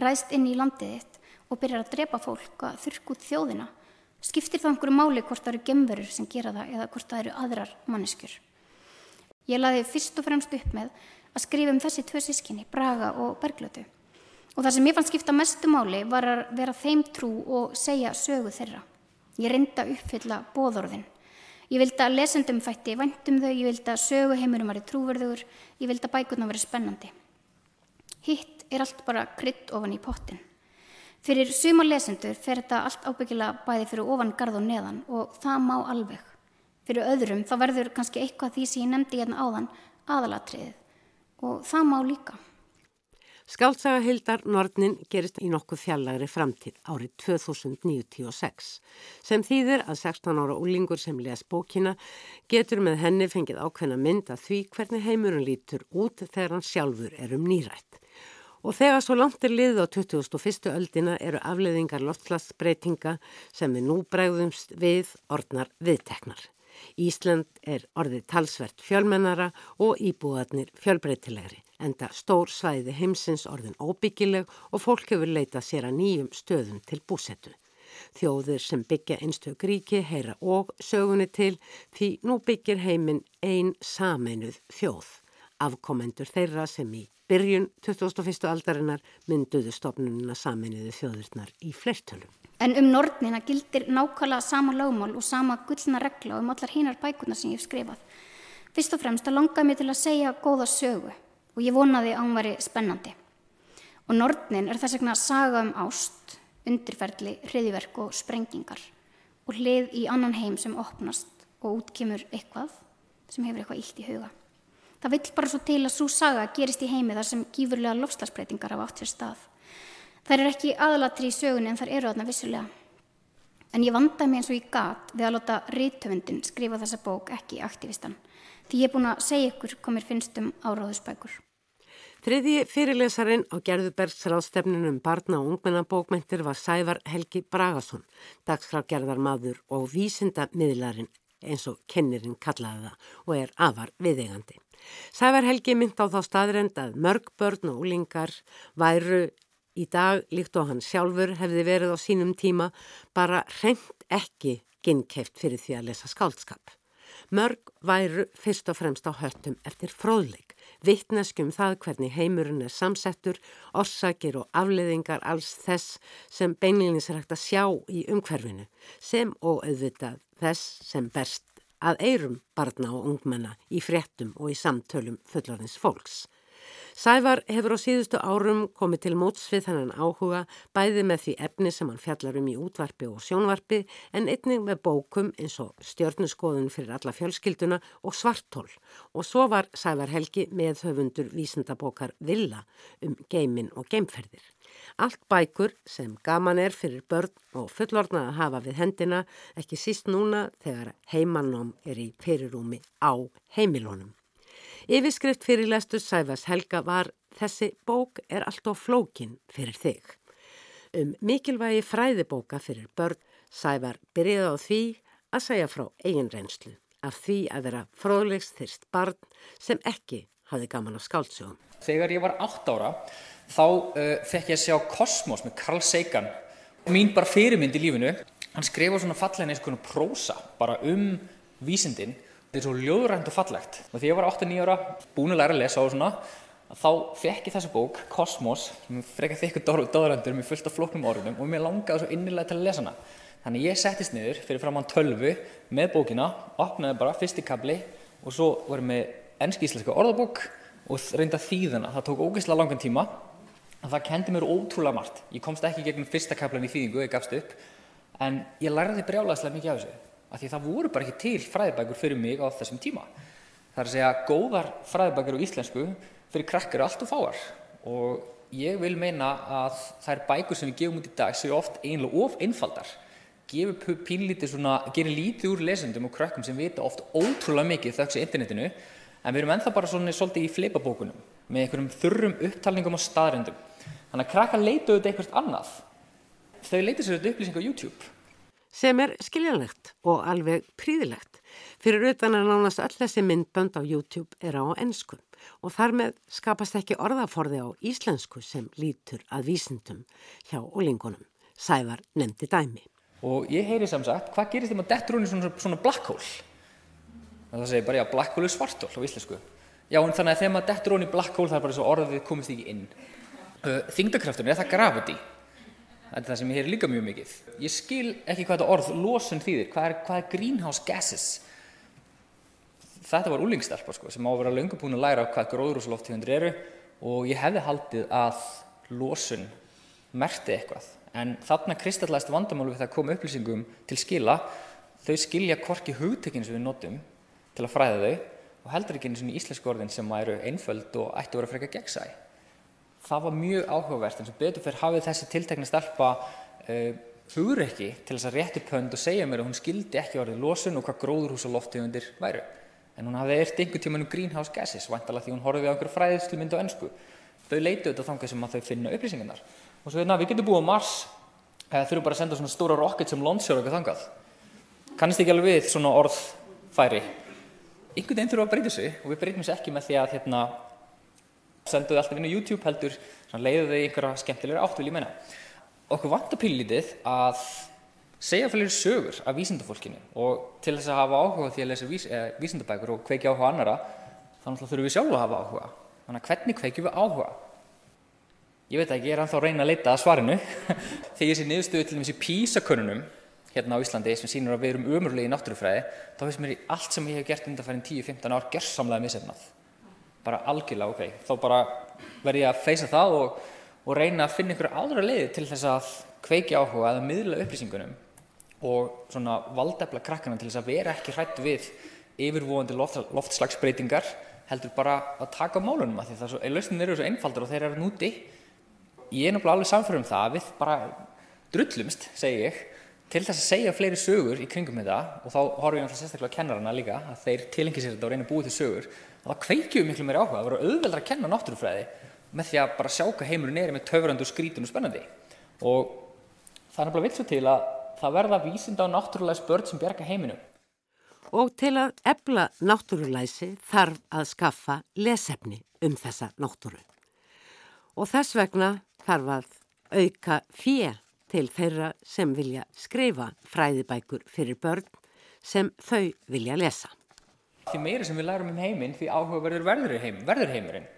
ræðst inn í landið þitt og byrjar að drepa fólk að þurrk út þjóðina, skiptir það einhverju máli hvort það eru gemverur sem gera það eða hvort það eru aðrar manneskjur. Ég laði fyrst og fremst upp með að skrifa um þessi tvö sískinni, Braga og Berglötu. Og það sem ég fann skipta mestu máli var að vera þeim trú og segja sögu þeirra. Ég reynda að uppfylla bóðorðin Ég vildi að lesendum fætti vandum þau, ég vildi að söguheimurum var í trúverður, ég vildi að bækurna veri spennandi. Hitt er allt bara krydd ofan í pottin. Fyrir suma lesendur fer þetta allt ábyggilega bæði fyrir ofan garð og neðan og það má alveg. Fyrir öðrum þá verður kannski eitthvað því sem ég nefndi hérna áðan aðalatriðið og það má líka. Skáltsaga Hildar Nornin gerist í nokkuð fjallagri framtíð árið 2096 sem þýðir að 16 ára úlingur sem les bókina getur með henni fengið ákveðna mynd að því hvernig heimurinn lítur út þegar hann sjálfur er um nýrætt. Og þegar svo langt er liðið á 2001. öldina eru afleðingar loftlagsbreytinga sem við nú bregðumst við orðnar viðteknar. Ísland er orðið talsvert fjölmennara og íbúðarnir fjölbreytilegri enda stór svæði heimsins orðin óbyggileg og fólk hefur leitað sér að nýjum stöðum til búsettu. Þjóðir sem byggja einstök ríki heyra og sögunni til því nú byggir heiminn ein sameinuð þjóð. Afkomendur þeirra sem í byrjun 2001. aldarinnar mynduðu stopnununa sameinuðu þjóðirnar í flertölum. En um nortnina gildir nákvæmlega sama lögmál og sama gullna regla um allar hinar bækuna sem ég hef skrifað. Fyrst og fremst að langa mig til að segja góða sögu og ég vonaði að hún væri spennandi. Og Nordnin er þess vegna saga um ást, undirferðli, hriðiverk og sprengingar og hlið í annan heim sem opnast og útkymur eitthvað sem hefur eitthvað ílt í huga. Það vill bara svo til að svo saga gerist í heimi þar sem gífurlega lofslagsbreytingar af átt fyrir stað. Það er ekki aðalatri í sögunni en það eru aðna vissulega. En ég vandaði mig eins og ég gat við að láta rítöfundin skrifa þessa bók ekki aktivistan því ég er búin að segja ykkur hvað mér finnst um áráðusbækur. Þriði fyrirlesarin á gerðubergsráðstefnunum barna og ungmennabókmentir var Sævar Helgi Bragason, dagskrafgerðar maður og vísinda miðlarinn eins og kennirinn kallaði það og er afar viðegandi. Sævar Helgi mynd á þá staðrend að mörg börn og úlingar væru í dag líkt og hann sjálfur hefði verið á sínum tíma bara reynd ekki ginnkæft fyrir því að lesa skáldskap. Mörg væru fyrst og fremst á höttum eftir fróðleik, vittneskum það hvernig heimurinn er samsettur, orsakir og afleðingar alls þess sem beinleginis er hægt að sjá í umhverfinu, sem og auðvitað þess sem berst að eirum barna og ungmenna í fréttum og í samtölum fullorðins fólks. Sævar hefur á síðustu árum komið til móts við þennan áhuga bæði með því efni sem hann fjallar um í útvarpi og sjónvarpi en einnig með bókum eins og stjörnuskoðun fyrir alla fjölskylduna og svartól og svo var Sævar Helgi með höfundur vísendabókar Villa um geimin og geimferðir. Allt bækur sem gaman er fyrir börn og fullorna að hafa við hendina ekki síst núna þegar heimannóm er í fyrirúmi á heimilónum. Yfirskrift fyrir lestur Sæfas Helga var Þessi bók er alltof flókin fyrir þig. Um mikilvægi fræðibóka fyrir börn Sæfar byrjaði á því að segja frá eigin reynslu af því að vera fróðlegs þyrst barn sem ekki hafi gaman á skáltsögum. Þegar ég var 8 ára þá uh, fekk ég að sjá Kosmos með Carl Sagan. Mín bara fyrirmynd í lífinu, hann skrifa svona fallegin eins og prósa bara um vísindin Þetta er svo ljóðrænt og fallegt. Og því ég var 8-9 ára, búin að læra að lesa og svona, þá fekk ég þessa bók, Kosmos, sem frekar þykku dóðrændur með fullt af flóknum orðunum og mér langaði svo innilega til að lesa hana. Þannig ég settist niður fyrir fram á tölvu með bókina, opnaði bara fyrsti kabli og svo vorum við ennski-íslenska orðabók og reynda þýðana. Það tók ógeðslega langan tíma það kendi mér ótrúlega margt. Ég komst ekki gegnum fyrsta kaplan í þýðingu, ég gafst upp, en ég lærði brjálaðslega mikið af þessu. Af því það voru bara ekki til fræðibækur fyrir mig á þessum tíma. Það er að segja, góðar fræðibækur á íslensku fyrir krakkar allt og fáar. Og ég vil meina að þær bækur sem við gefum út í dag séu oft einlega of einfaldar. Gefur pínlítið svona, gerir lítið úr lesendum og krakkum sem vita oft ótrúlega mikið þauks í internetinu, en við erum enþá bara svona svolítið í fleipabókunum með einhverjum þurrum upptalningum og staðrendum. Þannig að krakka leita auðvitað eitthvað annað. Þau leita sér auðvitað upplýsing á YouTube. Sem er skiljanlegt og alveg príðilegt. Fyrir utan að nánast öll þessi myndbönd á YouTube er á ennsku og þar með skapast ekki orðaforði á íslensku sem lítur að vísindum hjá ólingunum. Sævar nefndi dæmi. Og ég heyri samsagt, hvað gerist þeim að í svona, svona black hole? Það segir bara, já, black hole er svartól á íslensku. Já, en þannig að dettur hún í black hole það er bara svo orðið komist ekki inn. Uh, þingdakrafturinn, er það gravity? Þetta er það sem ég heyr líka mjög mikið. Ég skil ekki hvað þetta orð losun þýðir. Hvað er, hvað er greenhouse gases? Þetta var úlingstelpa sko, sem á að vera löngubúin að læra hvað gróðrúsloftíðundir eru og ég hefði haldið að losun merti eitthvað. En þarna kristallæst vandamálu við það að koma upplýsingum til skila. Þau skilja korki hugtökinn sem við notum til að fræða þau og heldur ekki eins og íslensku orðin sem eru einföld og ættu að vera frekar gegnsæ það var mjög áhugavert eins og betur fyrir hafið þessi tiltekna stelpa uh, hugur ekki til þess að rétti pönd og segja mér að hún skildi ekki orðið losun og hvað gróðurhús og loftegundir væru. En hún hafði eirt einhver tíman um greenhouse gases vantala því hún horfið á einhverju fræðislu mynd og ennsku þau leitu auðvitað þangað sem að þau finna upplýsingarnar. Og svo veitna við getum búið á Mars. Eða þurfum bara að senda svona stóra rocket sem launcher okkur þangað. Kannist ekki alveg við svona orðfæri. Einhvern veginn þurfum að breyta sig og við breytum sér ekki með því að hérna, senduðu alltaf inn á YouTube heldur leiðu þau einhverja skemmtilegra átt vil ég menna okkur vant að pílítið að segja fyrir sögur af vísindafólkinu og til þess að hafa áhuga því að lesa vís, eh, vísindabækur og kveikja áhuga annara þannig að þurfum við sjálfa að hafa áhuga. Þannig að hvernig kveikjum við áhuga? Ég veit ekki, ég er anþá að reyna að leita að svarinu. Þegar ég sé niðurstöðu til þessi písakönnunum hérna á Íslandi sem sínur að við erum umrulegi í náttúrufræði þá finnst mér í allt sem ég hef gert undanfærin 10-15 ár gerðsamlega misefnað bara algjörlega ok, þá bara verð ég að feysa það og, og reyna að finna einhverja aðra leiði til þess að kveiki áhuga eða miðla upplýsingunum og svona valdefla krakkana til þess að vera ekki hrættu við yfirvóðandi loft, loftslagsbreytingar heldur bara að taka málunum að því það er lausnin eru svo einfaldur og þeir eru núti. Ég er náttúrulega alveg samférum það að við bara drullumst, segi ég til þess að segja fleiri sögur í kringum þetta og þá horfum ég náttúrulega sérstaklega kennarana líka að þeir tilengi sér þetta og reyna að búið til sögur það kveikjum miklu meiri áhuga, það voru auðveldra að kenna náttúrufræði með því að bara sjá hvað heimurinn er með töfrandu, skrítun og spennandi og það er náttúrulega vilt svo til að það verða vísinda á náttúrulega spörd sem bjerga heiminu. Og til að ebla náttúrulæsi þarf að skaffa lesefni um þessa náttúru. Og þess vegna þarf að auka fér til þeirra sem vilja skrifa fræðibækur fyrir börn sem þau vilja lesa því meira sem við lærum um heiminn því áhugaverður verður, heim, verður heimurinn.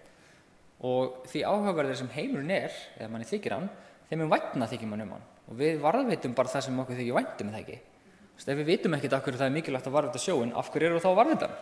Og því áhugaverður sem heimurinn er eða manni þykir hann þeim er vætna þykir mann um hann. Og við varðveitum bara það sem okkur þykir væntum það ekki? Ef við vitum ekkert af hverju það er mikilvægt að varðveita sjóin af hverju eru þá varðveitan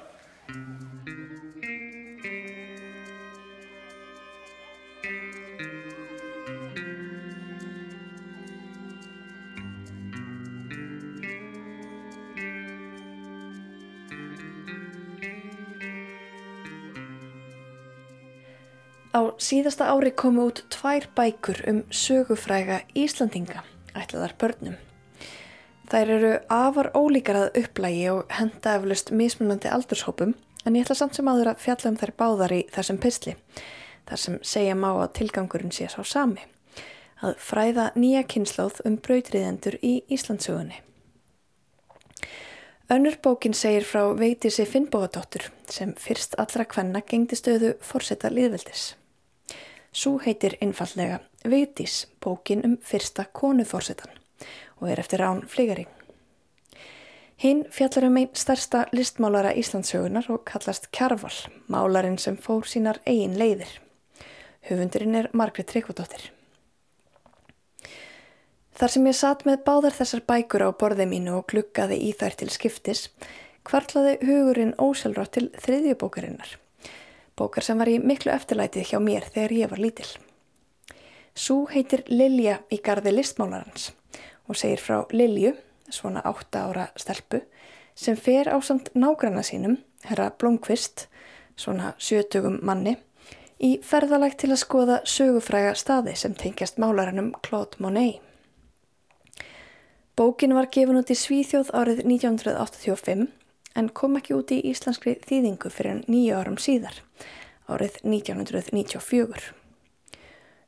Á síðasta ári komu út tvær bækur um sögufræga Íslandinga, ætlaðar börnum. Þær eru afar ólíkar að upplægi og henda eflust mismunandi aldurshópum en ég ætla samt sem aður að fjalla um þær báðar í þessum pysli, þar sem segja má að tilgangurinn sé sá sami, að fræða nýja kynnslóð um brautriðendur í Íslandsögunni. Önnur bókin segir frá Veitísi Finnbóadóttur sem fyrst allra kvenna gengdi stöðu fórsetta liðveldis. Sú heitir einfallega Vigdís, bókin um fyrsta konuforsetan og er eftir Rán Flígaring. Hinn fjallar um einn starsta listmálara Íslandsögunar og kallast Kjarval, málarinn sem fór sínar eigin leiðir. Höfundurinn er Margrit Tryggvadóttir. Þar sem ég satt með báðar þessar bækur á borði mínu og gluggaði í þær til skiptis, kvartlaði hugurinn óselrátt til þriðjubókarinnar bókar sem var í miklu eftirlætið hjá mér þegar ég var lítil. Sú heitir Lilja í gardi listmálarans og segir frá Lilju, svona 8 ára stelpu, sem fer á samt nágranna sínum, herra Blomqvist, svona 70 manni, í ferðalægt til að skoða sögufræga staði sem tengjast málaranum Claude Monet. Bókin var gefin út í Svíþjóð árið 1985 en kom ekki út í íslenskri þýðingu fyrir nýju árum síðar, árið 1994.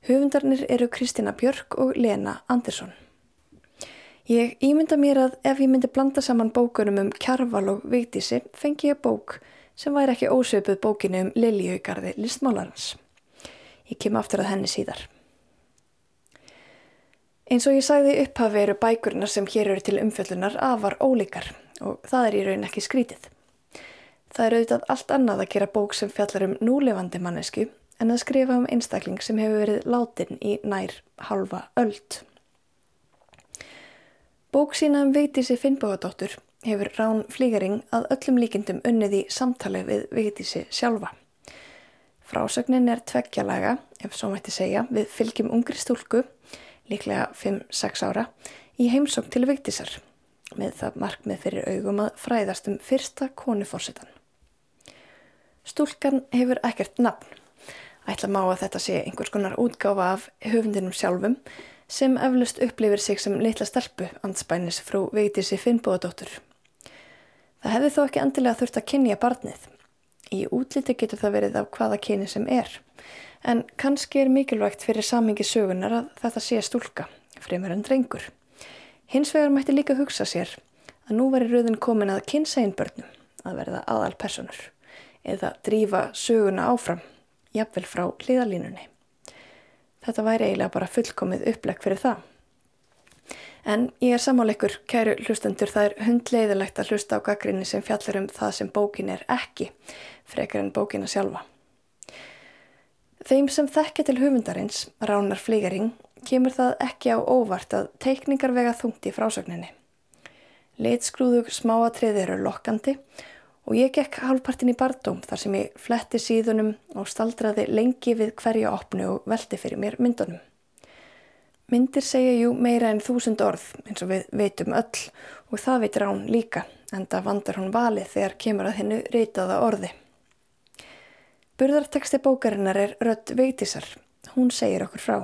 Höfundarnir eru Kristina Björk og Lena Andersson. Ég ímynda mér að ef ég myndi blanda saman bókunum um Kjarval og Vigdísi fengi ég bók sem væri ekki ósöpuð bókinu um Liljögarði listmálarans. Ég kem aftur að henni síðar. Eins og ég sagði upphafi eru bækurnar sem hér eru til umfjöldunar afar ólíkar og það er í raun ekki skrítið. Það er auðvitað allt annað að gera bók sem fjallar um núlefandi mannesku en að skrifa um einstakling sem hefur verið látin í nær halva öld. Bók sína um Vigdísi Finnbóðadóttur hefur Rán Flígaring að öllum líkindum unnið í samtali við Vigdísi sjálfa. Frásögnin er tveggjalaga, ef svo mætti segja, við fylgjum ungri stúlku, líklega 5-6 ára, í heimsók til Vigdísar, með það markmið fyrir augum að fræðast um fyrsta konufórsetan. Stúlkan hefur ekkert nafn, ætla má að þetta sé einhvers konar útgáfa af höfundinum sjálfum sem eflust upplifir sig sem litla stelpu anspænis frú Vigdísi Finnbóðadóttur. Það hefði þó ekki endilega þurft að kynja barnið. Í útliti getur það verið af hvaða kyni sem er, en kannski er mikilvægt fyrir samingi sögunar að þetta sé stúlka, fremur en drengur. Hins vegar mætti líka hugsa sér að nú veri rauðin komin að kynsegin börnum að verða aðal personur eða drífa söguna áfram jafnvel frá hliðalínunni. Þetta væri eiginlega bara fullkomið upplegg fyrir það. En ég er samáleikur, kæru hlustendur, það er hundleiðilegt að hlusta á gaggrinni sem fjallar um það sem bókin er ekki, frekar en bókina sjálfa. Þeim sem þekkja til höfundarins, Ránar Flígaring, kemur það ekki á óvart að teikningar vega þungt í frásögninni. Leitskrúðug smáatrið eru lokkandi og ég gekk hálfpartin í bardóm þar sem ég fletti síðunum og staldraði lengi við hverja opnu og veldi fyrir mér myndunum. Myndir segja jú meira en þúsund orð eins og við veitum öll og það veitir án líka en það vandar hún valið þegar kemur að hennu reytaða orði. Burðarteksti bókarinnar er rött veitísar, hún segir okkur frá.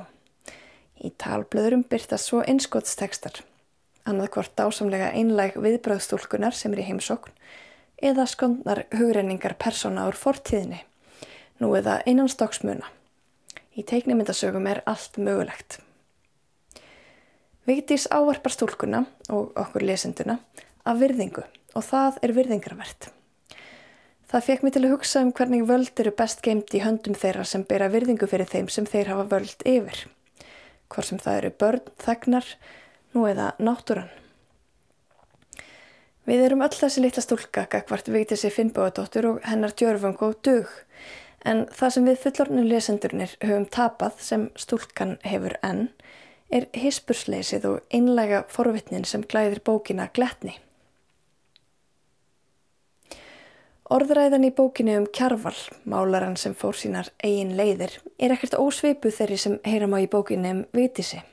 Í talblöðurum byrtast svo einskotstekstar, annað hvort ásamlega einlæg viðbröðstúlkunar sem er í heimsókn eða skondnar hugrenningar persóna úr fortíðinni, nú eða einanstokksmuna. Í teiknimyndasögum er allt mögulegt. Vigdís ávarpar stúlkuna og okkur lesenduna af virðingu og það er virðingarvert. Það fekk mér til að hugsa um hvernig völd eru best geimt í höndum þeirra sem bera virðingu fyrir þeim sem þeir hafa völd yfir. Hvort sem það eru börn, þegnar, nú eða náttúran. Við erum öll þessi litla stúlka gagvart Vigdísi Finnbóðadóttur og hennar djörfung og dug en það sem við fullornu lesendurnir höfum tapað sem stúlkan hefur enn er hispusleysið og einlega forvitnin sem glæðir bókina gletni. Orðræðan í bókinu um kjarval, málaran sem fór sínar eigin leiðir, er ekkert ósveipu þeirri sem heyram á í bókinu um Vigdísi.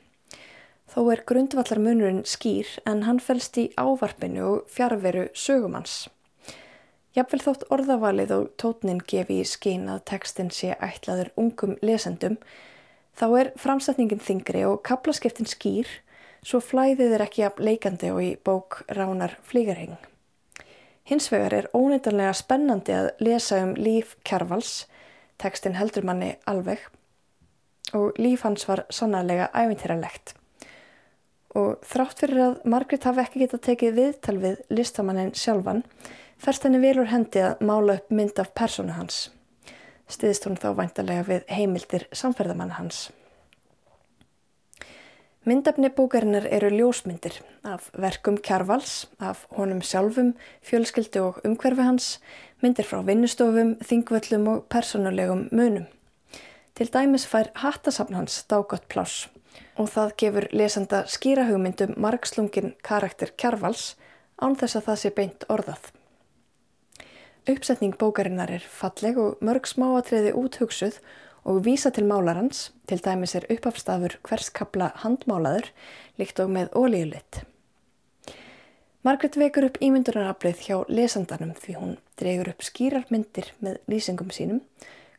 Þó er grundvallar munurinn skýr en hann fælst í ávarpinu og fjárveru sögumanns. Jafnvel þótt orðavalið og tótnin gefi í skín að tekstin sé ætlaður ungum lesendum, þá er framsetningin þingri og kaplaskiptin skýr, svo flæðið er ekki að leikandi og í bók Ránar Flígarheng. Hins vegar er óneitanlega spennandi að lesa um líf Kjærvals, tekstin heldur manni alveg, og líf hans var sannarlega ævintýralegt og þrátt fyrir að Margrit hafi ekki getað tekið viðtal við listamannin sjálfan færst henni velur hendi að mála upp mynd af persónu hans. Stiðist hún þá væntalega við heimildir samferðamann hans. Myndafni búkarinnar eru ljósmyndir af verkum kjarvals, af honum sjálfum, fjölskyldu og umhverfi hans, myndir frá vinnustofum, þingvöllum og persónulegum munum. Til dæmis fær hattasafn hans dágott pláss og það gefur lesenda skýra hugmyndum margslungin karakter kjarvals án þess að það sé beint orðað. Uppsetning bókarinnar er falleg og mörg smáatriði úthugsuð og vísa til málarans, til dæmis er uppafstafur hverskabla handmálaður, líkt og með ólíulitt. Margret vekur upp ímyndunaraflið hjá lesandanum því hún dregur upp skýrarmyndir með lýsingum sínum,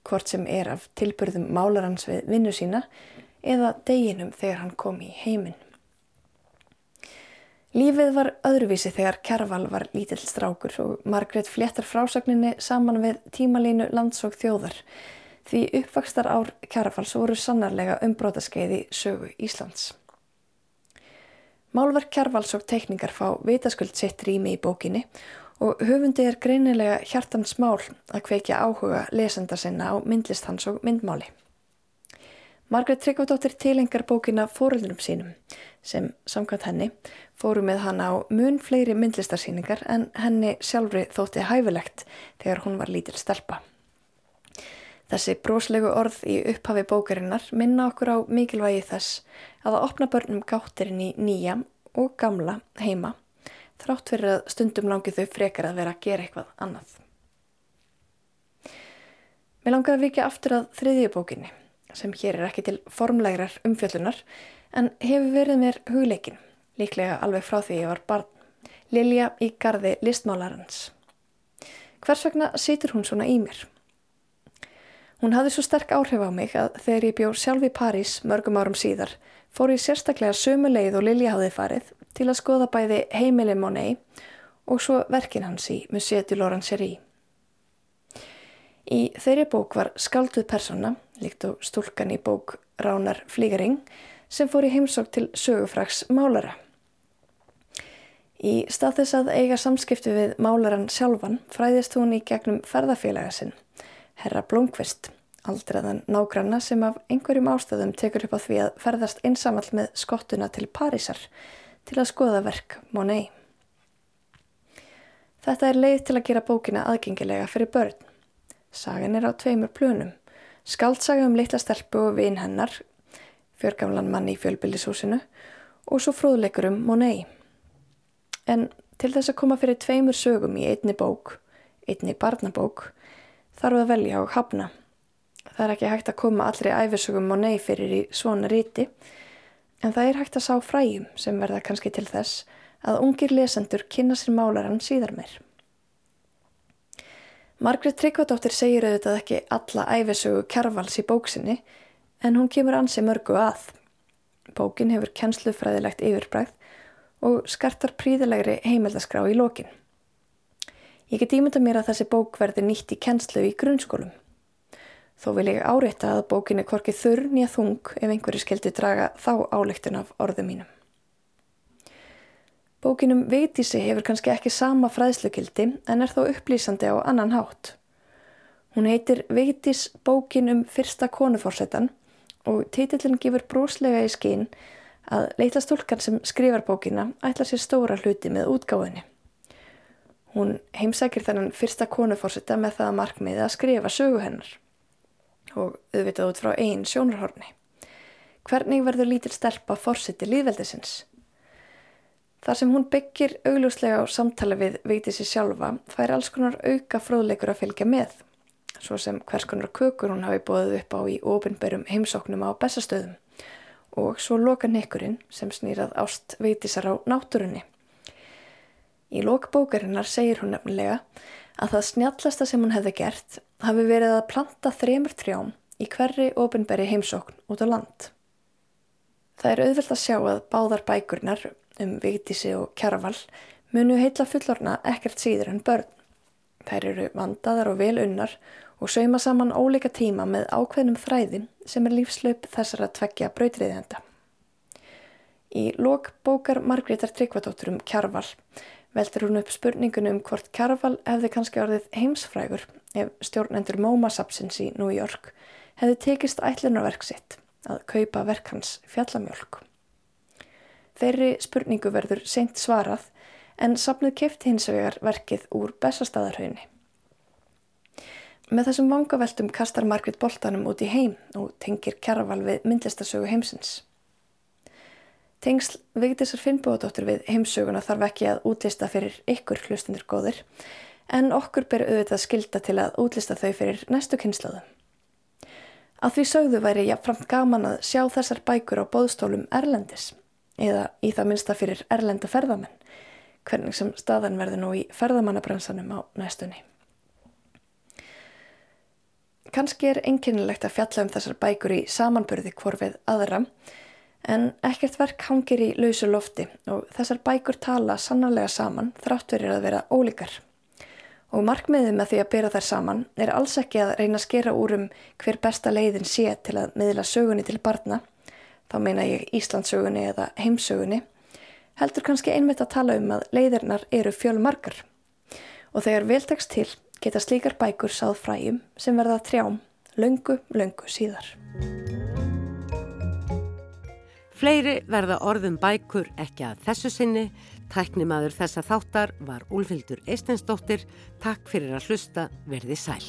hvort sem er af tilbyrðum málarans við vinnu sína eða deginum þegar hann kom í heiminn. Lífið var öðruvísi þegar Kjærval var lítill strákur og Margret fléttar frásagninni saman við tímalínu landsók þjóðar því uppvakstar ár Kjærvals voru sannarlega umbrótaskeiði sögu Íslands. Málverk Kjærvals og teikningar fá vitaskuld sitt rými í bókinni og höfundi er greinilega hjartans mál að kveikja áhuga lesenda sinna á myndlist hans og myndmáli. Margret Tryggvadóttir tilengar bókina fóröldunum sínum sem samkvæmt henni fóru með hann á mun fleiri myndlistarsýningar en henni sjálfri þótti hæfilegt þegar hún var lítil stelpa. Þessi bróslegu orð í upphafi bókarinnar minna okkur á mikilvægi þess að að opna börnum gáttirinn í nýja og gamla heima þrátt fyrir að stundum langi þau frekar að vera að gera eitthvað annað. Mér langar að vikja aftur að þriðju bókinni sem hér er ekki til formlegrar umfjöllunar en hefur verið mér hugleikin, líklega alveg frá því ég var barn, Lilja í gardi listmálarans. Hvers vegna situr hún svona í mér? Hún hafði svo sterk áhrif á mig að þegar ég bjór sjálf í París mörgum árum síðar fór ég sérstaklega sömu leið og Lilja hafði farið til að skoða bæði heimili Monet og svo verkin hans í Musée du Laurent-Cherie. Í þeirri bók var skalduð persona líkt og stúlkan í bók Ránar Flígaring, sem fór í heimsók til sögufrags málara. Í stað þess að eiga samskipti við málaran sjálfan fræðist hún í gegnum ferðafélaga sinn, herra Blomqvist, aldraðan nágranna sem af einhverjum ástöðum tekur upp á því að ferðast einsamall með skottuna til Parísar til að skoða verk Monet. Þetta er leið til að gera bókina aðgengilega fyrir börn. Sagan er á tveimur plönum. Skaldsaga um litla stelpu og vinn hennar, fjörgamlan mann í fjölbillishúsinu og svo fróðleikur um Monet. En til þess að koma fyrir tveimur sögum í einni bók, einni barnabók, þarf að velja og hafna. Það er ekki hægt að koma allri æfisögum Monet fyrir í svona ríti, en það er hægt að sá fræjum sem verða kannski til þess að ungir lesendur kynna sér málaran síðar meir. Margret Tryggvadóttir segir auðvitað ekki alla æfisögu kjarvals í bóksinni en hún kemur ansi mörgu að. Bókin hefur kennslufræðilegt yfirbræð og skartar príðilegri heimildaskrá í lokin. Ég get ímynda mér að þessi bók verði nýtt í kennslu í grunnskólum. Þó vil ég áreita að bókin er korkið þurr nýja þung ef einhverju skildi draga þá áleiktun af orðu mínum. Bókinum Veitísi hefur kannski ekki sama fræðslugildi en er þó upplýsandi á annan hátt. Hún heitir Veitís bókin um fyrsta konufórsetan og títillin gefur brúslega í skín að leitla stúlkan sem skrifar bókina ætla sér stóra hluti með útgáðinni. Hún heimsækir þennan fyrsta konufórseta með það markmiði að skrifa sögu hennar og auðvitað út frá einn sjónarhorni. Hvernig verður lítil stelpa fórseti líðveldisins? Þar sem hún byggir augljóslega á samtala við veitið sér sjálfa fær alls konar auka fróðleikur að fylgja með, svo sem hvers konar kökur hún hafi bóðið upp á í ofinberum heimsóknum á bestastöðum og svo loka nekkurinn sem snýrað ást veitisar á náttúrunni. Í lokbókarinnar segir hún nefnilega að það snjallasta sem hún hefði gert hafi verið að planta þremur trjám í hverri ofinberi heimsókn út á land. Það er auðvelt að sjá að báðar bækurnar um Vigdísi og Kjarval munu heitla fullorna ekkert síður en börn. Þær eru vandaðar og vel unnar og sauma saman ólíka tíma með ákveðnum þræðin sem er lífslaup þessar að tveggja brautriðjanda. Í lok bókar Margreðar Tryggvadóttur um Kjarval veldur hún upp spurningunum um hvort Kjarval hefði kannski orðið heimsfrægur ef stjórnendur Mómasapsins í New York hefði tekist ætlunarverk sitt að kaupa verk hans fjallamjölk. Þeirri spurningu verður seint svarað en safnuð kefti hins vegar verkið úr bestastæðarhaunni. Með þessum vangaveltum kastar Margrit boltanum út í heim og tengir kjaraval við myndlistasögu heimsins. Tengsl Vigdísar Finnbóðadóttur við heimsöguna þarf ekki að útlista fyrir ykkur hlustundur góðir en okkur ber auðvitað skilda til að útlista þau fyrir næstu kynnslóðum. Að því sögðu væri jáfnframt gaman að sjá þessar bækur á bóðstólum Erlendis eða í það minsta fyrir Erlenda ferðamenn, hvernig sem staðan verður nú í ferðamannabransanum á næstunni. Kanski er einkennilegt að fjalla um þessar bækur í samanburði hvorfið aðra, en ekkert verk hangir í lausu lofti og þessar bækur tala sannarlega saman þrátt verir að vera ólíkar. Og markmiðið með því að bera þær saman er alls ekki að reyna að skera úr um hver besta leiðin sé til að miðla sögunni til barna, þá meina ég Íslandsögunni eða heimsögunni, heldur kannski einmitt að tala um að leiðirnar eru fjölmarkar. Og þegar veltekst til geta slíkar bækur sáð fræjum sem verða trjám löngu, löngu síðar. Fleiri verða orðum bækur ekki að þessu sinni, Tæknimaður þessa þáttar var Úlfildur Eistensdóttir. Takk fyrir að hlusta, verði sæl.